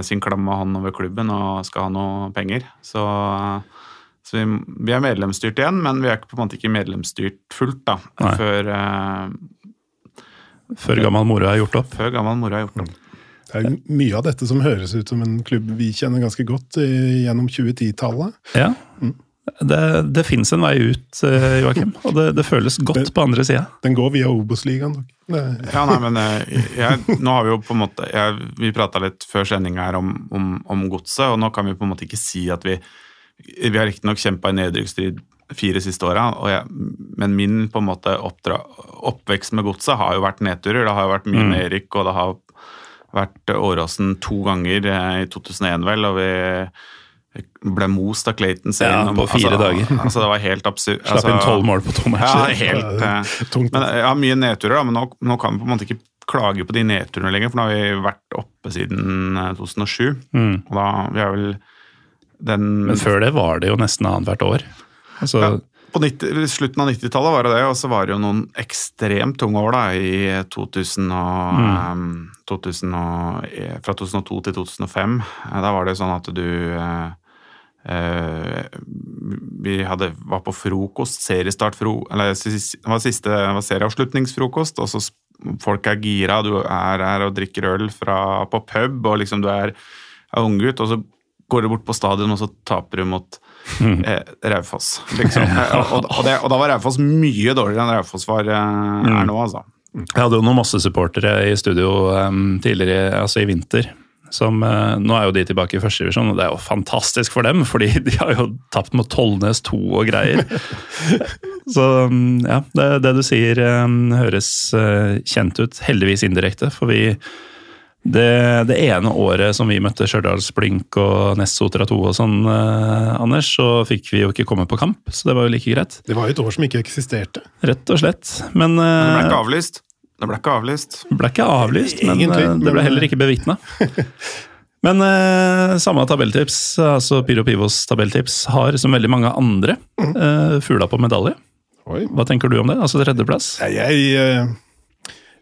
sin klamme hånd over klubben og skal ha noe penger. Så, så vi, vi er medlemsstyrt igjen, men vi er på en måte ikke medlemsstyrt fullt da, Nei. før, Før gammel moro har gjort opp. før gammel moro har gjort det. Det er mye av dette som høres ut som en klubb vi kjenner ganske godt i, gjennom 2010-tallet. Ja. Det, det fins en vei ut, eh, Joakim, og det, det føles godt på andre sida. Den går via Obos-ligaen. Det- Ja, nei, men eh, jeg, nå har vi jo på en måte jeg, Vi prata litt før sendinga her om, om, om godset, og nå kan vi på en måte ikke si at vi Vi har riktignok kjempa i nedrykksstrid fire siste åra, men min på en måte oppdra, oppvekst med godset har jo vært nedturer. Det har jo vært mye nedrykk, Erik, og det har vært Åråsen to ganger eh, i 2001, vel, og vi ble most av Clayton Sane. Ja, på fire altså, dager. Altså, det var helt absurd. Slapp inn tolv mål på to Ja, matcher. helt ja, Tungt. Men ja, mye nedturer, da, men nå, nå kan vi på en måte ikke klage på de nedturene lenger, for nå har vi vært oppe siden eh, 2007. Og da vi er vel den Mm. Men før det var det jo nesten annethvert år. Altså, ja, på 90, slutten av 90-tallet var det det, og så var det jo noen ekstremt tunge år da, i 2000 og, Mm. um, 2000 og, eh, fra 2002 til 2005. Eh, Da var det sånn at du uh, uh, Vi hadde, var på frokost, seriestart fro, eller Det var siste var serieavslutningsfrokost, og så folk er gira, du er her og drikker øl fra, på pub, og liksom du er, er unggutt, og så går du bort på stadion, og så taper du mot eh, Raufoss. Liksom. og, og, og, det, og da var Raufoss mye dårligere enn Raufoss var, eh, er nå, altså. Jeg hadde jo noen masse supportere i studio um, tidligere, altså i vinter. Som, eh, nå er jo de tilbake i første divisjon, og det er jo fantastisk for dem, fordi de har jo tapt mot Tollnes 2 og greier. Så um, ja, det, det du sier um, høres eh, kjent ut, heldigvis indirekte. For vi det, det ene året som vi møtte Stjørdals Blink og Ness Sotra 2 og sånn, eh, Anders, så fikk vi jo ikke komme på kamp, så det var jo like greit. Det var jo et år som ikke eksisterte. Rett og slett. Men, Men det ble eh, ikke avlyst. Det ble ikke avlyst. ble ikke avlyst, men Egentlig, eh, det men- ble heller ikke bevitna. Men eh, samme tabelltips, altså Pyro Pivos tabelltips, har som veldig mange andre eh, fugla på medalje. Oi. Hva tenker du om det? Altså tredjeplass? Jeg, Jeg, eh,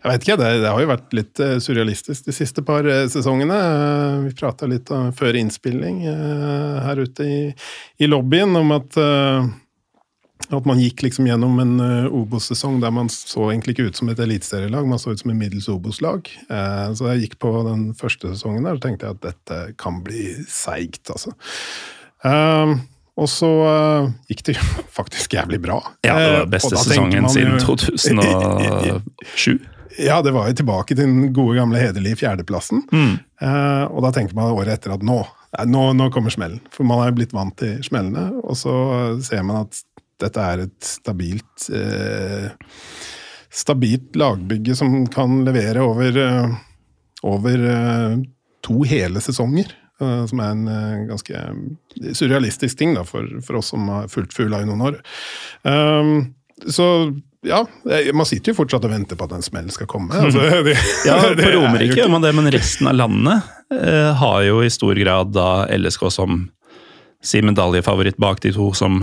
jeg vet ikke, det, det har jo vært litt eh, surrealistisk de siste par eh, sesongene. Eh, Vi prata litt om, før innspilling her ute i, i lobbyen om at, at man gikk liksom gjennom en Obos-sesong der man så egentlig ikke ut som et eliteserielag, man så ut som et middels Obos-lag. Så jeg gikk på den første sesongen der og tenkte jeg at dette kan bli seigt, altså. Og så uh, gikk det jo faktisk jævlig bra. Ja, det var beste sesongen siden 2007. Ja, det var jo tilbake til den gode gamle hederlige fjerdeplassen. Eh, og da tenker man året etter at nå, nå, nå kommer smellen. For man er blitt vant til smellene, og så ser man at dette er et stabilt eh, Stabilt lagbygge som kan levere over, eh, over eh, to hele sesonger. eh, som er en eh, ganske surrealistisk ting da, for, for oss som har fulgt Fugla i noen år. Um, så ja, man sitter jo fortsatt og venter på at en smell skal komme. Altså, det, Ja, På er Romerike gjør man det, men resten av landet eh, har jo i stor grad da LSK som sin medaljefavoritt bak de to som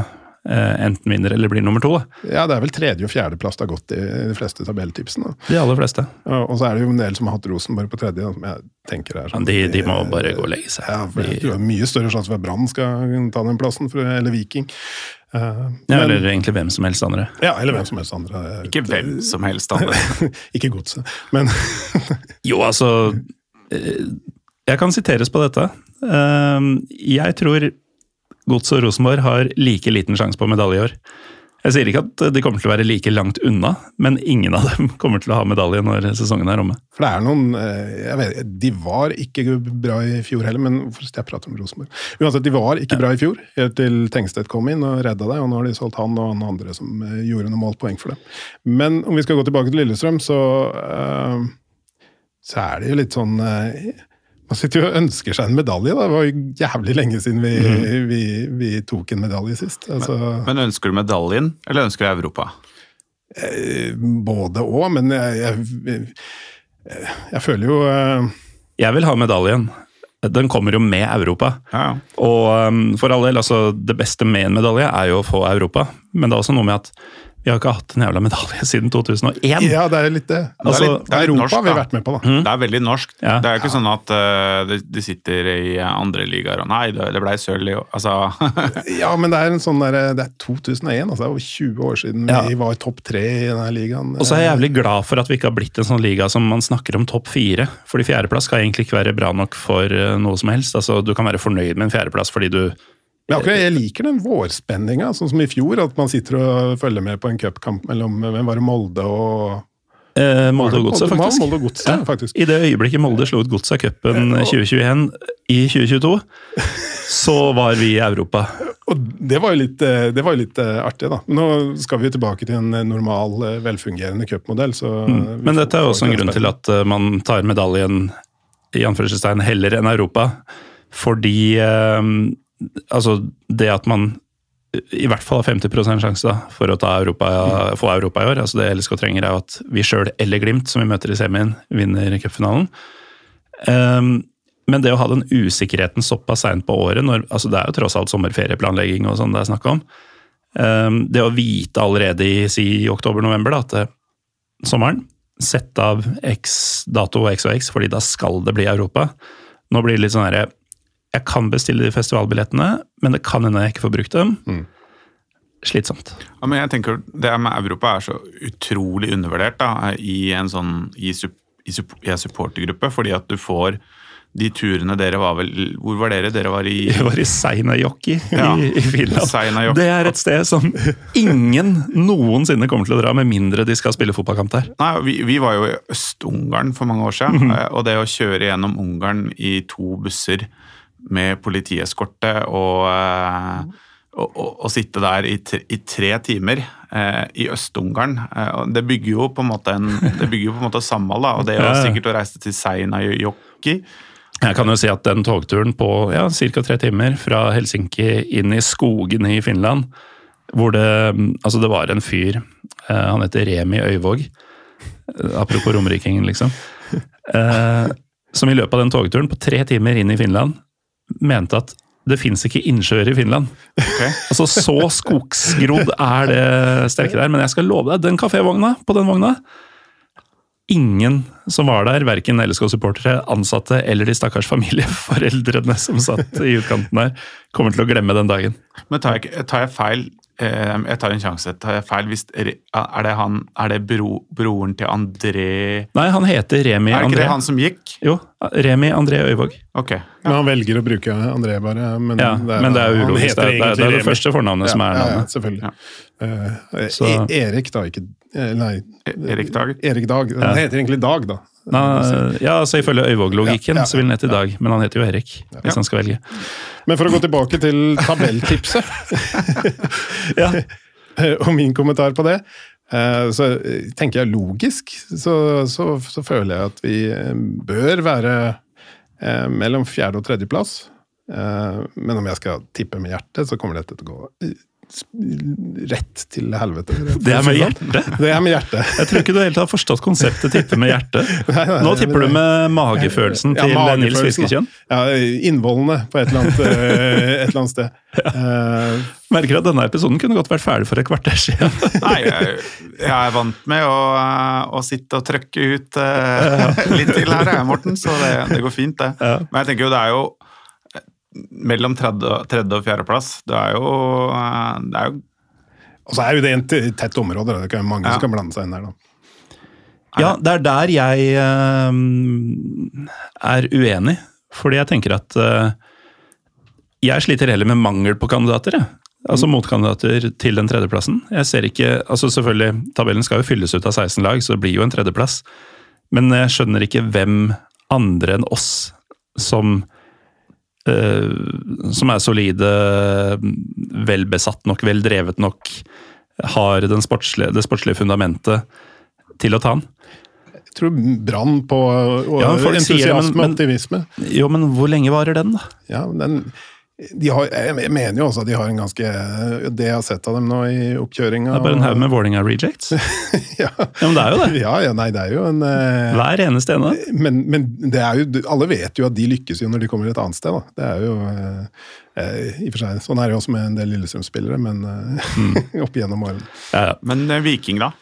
enten vinner eller blir nummer to. da. Ja, det er vel tredje- og fjerdeplass det har gått i de fleste tabelltipsene. De aller fleste. Og og så er det jo en del som har hatt Rosenborg på tredje, som jeg tenker er sånn Ja, de- de må bare gå og legge seg. Ja, for jeg tror det er mye større sjanse for at Brann skal ta den plassen, for, eller Viking. Uh, Ja, men- eller egentlig hvem som helst andre. ja, eller hvem som helst andre. Ikke hvem som helst andre. ikke godset, men Jo, altså eh, Jeg kan siteres på dette. Eh, Jeg tror Gods og Rosenborg har like liten sjanse på medalje i år. Jeg sier ikke at de kommer til å være like langt unna, men ingen av dem kommer til å ha medalje når sesongen er omme. For det er noen eh, jeg vet, De var ikke bra i fjor heller, men hvorfor skal jeg prate om Rosenborg? Uansett, de var ikke bra i fjor, helt til Tengstedt kom inn og redda deg, og nå har de solgt han og han andre som eh, gjorde noe målt poeng for dem. Men om vi skal gå tilbake til Lillestrøm, så, eh, så er det jo litt sånn Man sitter jo og ønsker seg en medalje, da. Det var jo jævlig lenge siden vi, vi, vi tok en medalje sist. Altså, Men ønsker du medaljen, eller ønsker du Europa? eh, både og, men jeg, jeg, jeg, jeg føler jo eh, Jeg vil ha medaljen. Den kommer jo med Europa. Ja. Og um, for all del, altså det beste med en medalje er jo å få Europa, men det er også noe med at vi har ikke hatt en jævla medalje siden 2001. Ja, det er litt det. Altså, litt- det er Europa norsk, har vi da. vært med på, da. Det er veldig norsk. Ja. Det er jo ikke sånn at uh, de, sitter i andre ligaer og Nei, det, blei sølv i år. Altså Ja, men det er en sånn der, det er 2001, altså det er over 20 år siden Ja. vi var topp tre i denne ligaen. Og så er jeg jævlig glad for at vi ikke har blitt en sånn liga som man snakker om topp fire. Fordi fjerdeplass skal egentlig ikke være bra nok for eh, noe som helst. Altså, du kan være fornøyd med en fjerdeplass fordi du Men akkurat jeg liker den vårspenninga, sånn som i fjor, at man sitter og følger med på en cupkamp mellom hvem var det, Molde og eh, Molde og Godset, faktisk. Molde og Godset, Ja. faktisk. I det øyeblikket Molde slo ut Godset av cupen 2021 i 2022, så var vi i Europa. Og det var jo litt, eh, det var litt eh, artig, da. Nå skal vi tilbake til en eh, normal, velfungerende cupmodell, så Mm. Men dette er også en grunn til at man tar medaljen i anførselstegn heller enn Europa. Fordi eh, altså det at man i hvert fall har 50 sjanse for å Europa, få Europa i år. altså Det LSK trenger, er at vi sjøl eller Glimt, som vi møter i semien, vinner cupfinalen. Um, men det å ha den usikkerheten såpass seint på året, når, altså det er jo tross alt sommerferieplanlegging og sånn det er snakk om. Um, det å vite allerede i si oktober-november at det, sommeren Sett av x dato og x og x, fordi da skal det bli Europa. Nå blir det litt sånn herre Jeg kan bestille de festivalbillettene, men det kan hende jeg ikke får brukt dem. Mm. Slitsomt. Ja, men jeg tenker Det med Europa er så utrolig undervurdert da, i en sånn i, i, i supportergruppe, fordi at du får de turene dere var vel Hvor var dere? Dere var i Jeg var i Seinajoki ja, i, i Finland. Seinajoki. Det er et sted som ingen noensinne kommer til å dra, med mindre de skal spille fotballkamp der. Nei, vi, vi var jo i Øst-Ungarn for mange år siden, mm -hmm. og det å kjøre gjennom Ungarn i to busser med politieskorte og, eh, og, og, og sitte der i tre, i tre timer eh, i Øst-Ungarn. Eh, det bygger jo på en måte en, det bygger jo på en måte samhold. Og det å sikkert å reise til Seinajoki jeg kan jo si at den togturen på ja, ca. tre timer fra Helsinki inn i skogene i Finland, hvor det Altså, det var en fyr, eh, han heter Remi Øyvåg, eh, apropos romrikingen, liksom, eh, som i løpet av den togturen, på tre timer inn i Finland, mente at det fins ikke innsjøer i Finland. Okay. Altså, Så skogsgrodd er det sterke der. Men jeg skal love deg, den kafévogna på den vogna ingen som var der, verken LSK-supportere, ansatte eller de stakkars familieforeldrene som satt i utkanten der, kommer til å glemme den dagen. Men tar jeg, tar jeg feil jeg tar en sjanse. Tar jeg feil hvis, Er det, han, er det bro, broren til André Nei, han heter Remi André. Er ikke det han som gikk? Jo. Remi André Øyvåg. Okay. Ja. Men han velger å bruke André, bare. Men, ja, det, er, men det er ulogisk. Det, det, det, er det første fornavnet ja, som er navnet. Ja, selvfølgelig. Uh, e Erik, da. ikke Eh, nei. Erik Dag? Erik Dag. Han heter egentlig Dag, da. Nei, ja, altså Ifølge Øyvåg-logikken ja, ja, så vil han hete Dag, men han heter jo Erik. hvis han skal velge. Men for å gå tilbake til tabelltipset ja. Og min kommentar på det, eh, så tenker jeg logisk så, så, så føler jeg at vi eh, bør være mellom fjerde- og tredjeplass. Men om jeg skal tippe med hjertet, så kommer dette til å gå rett til helvete. Det er med hjertet? Det er med hjertet. Jeg tror ikke du helt har forstått konseptet tippe med hjertet. Nei, nei, Nå tipper du med magefølelsen til ja, Nils Fiskekjønn? Ja, innvollene på et eller annet, eh, et eller annet sted. Ja. Uh, Merker at denne episoden kunne godt vært ferdig for et kvarter siden. Nei, jeg, jeg, er vant med å, å sitte og trøkke ut uh, litt til her, Morten, så det, det går fint, det. Men jeg tenker jo det er jo mellom tredje, tredje og fjerdeplass. Det er jo, det er jo Og så er jo det et tett område. Det er mange ja. som kan blande seg inn der. da. Ja, det er der jeg uh, er uenig. Fordi jeg tenker at uh, jeg sliter heller med mangel på kandidater. Jeg. Altså mm. motkandidater til den tredjeplassen. Jeg ser ikke, altså selvfølgelig, Tabellen skal jo fylles ut av 16 lag, så det blir jo en tredjeplass. Men jeg skjønner ikke hvem andre enn oss som Eh, som er solide, velbesatt nok, veldrevet nok, har sportslige, det sportslige fundamentet til å ta den. Jeg tror brann på og ja, entusiasme og optimisme. Jo, men hvor lenge varer den, da? Ja, den de har, jeg mener jo også at de har en ganske Det jeg har sett av dem nå i oppkjøringa Det er bare en haug med Vålerenga rejects? ja. ja. Men det er jo det. Ja, ja nei, det er jo en uh, Hver eneste ene. Men, men, det er jo, alle vet jo at de lykkes jo når de kommer et annet sted. Da. Det er jo uh, i og for seg, Sånn er det jo også med en del Lillestrøm-spillere, men uh, mm. opp igjennom årene. Ja, ja. Men Viking, da?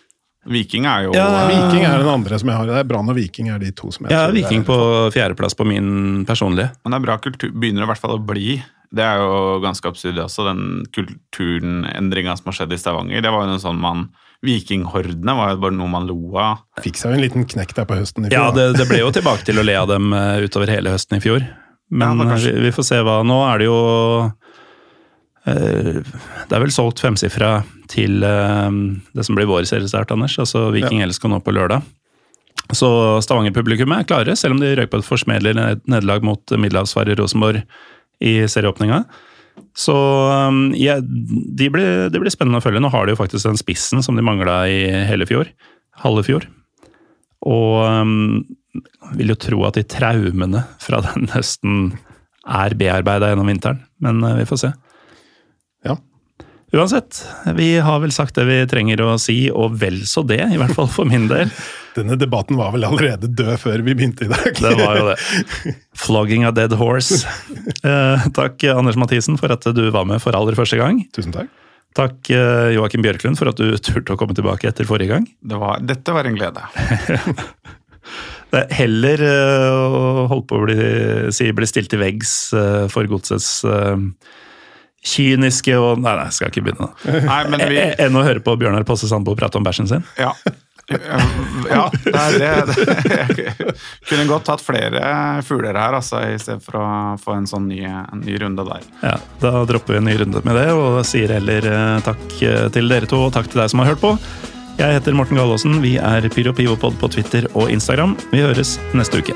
Viking er jo ja, Viking er den andre som jeg har. Det er Brann og Viking er de to som jeg Ja, Viking på fjerdeplass på min personlige. Men det er bra kultur, begynner i hvert fall å bli det er jo ganske absurd også, den kulturenendringa som har skjedd i Stavanger. Det var jo noe sånn man Vikinghordene var jo bare noe man lo av. Fikk seg jo en liten knekk der på høsten i fjor. Ja, det, det, ble jo tilbake til å le av dem eh, utover hele høsten i fjor. Men ja, vi, vi, får se hva Nå er det jo uh, Det er vel solgt femsifra til uh, det som blir vår seriestart, Anders. Altså Viking ja. LSK nå på lørdag. Så Stavanger-publikummet er klare, selv om de røyk på et forsmedelig nederlag mot middelhavsfarer Rosenborg i serieåpninga. Så um, ja, det blir, det blir spennende å følge. Nå har de jo faktisk den spissen som de mangla i hele fjor. Halve fjor. Og um, vil jo tro at de traumene fra den høsten er bearbeida gjennom vinteren. Men vi får se. Ja. Uansett, vi har vel sagt det vi trenger å si, og vel så det, i hvert fall for min del. Denne debatten var vel allerede død før vi begynte i dag. Det var jo det. Flogging a dead horse. Eh, takk, Anders Mathisen, for at du var med for aller første gang. Tusen takk. Takk, eh, Joakim Bjørklund, for at du turte å komme tilbake etter forrige gang. Det var, dette var en glede. det er heller å holde på å bli, si, bli stilt til veggs for godsets kyniske og Nei, nei, skal ikke begynne. nå. Enn å høre på Bjørnar Posse Sandbo prate om bæsjen sin. Ja. Ja, det er det. Jeg kunne godt tatt flere fugler her, altså, i stedet for å få en sånn ny, en ny runde der. Ja, Da dropper vi en ny runde med det, og sier heller eh, takk eh, til dere to, og takk til deg som har hørt på. Jeg heter Morten Gallaasen. vi er Pyro Pivopod på Twitter og Instagram. Vi høres neste uke.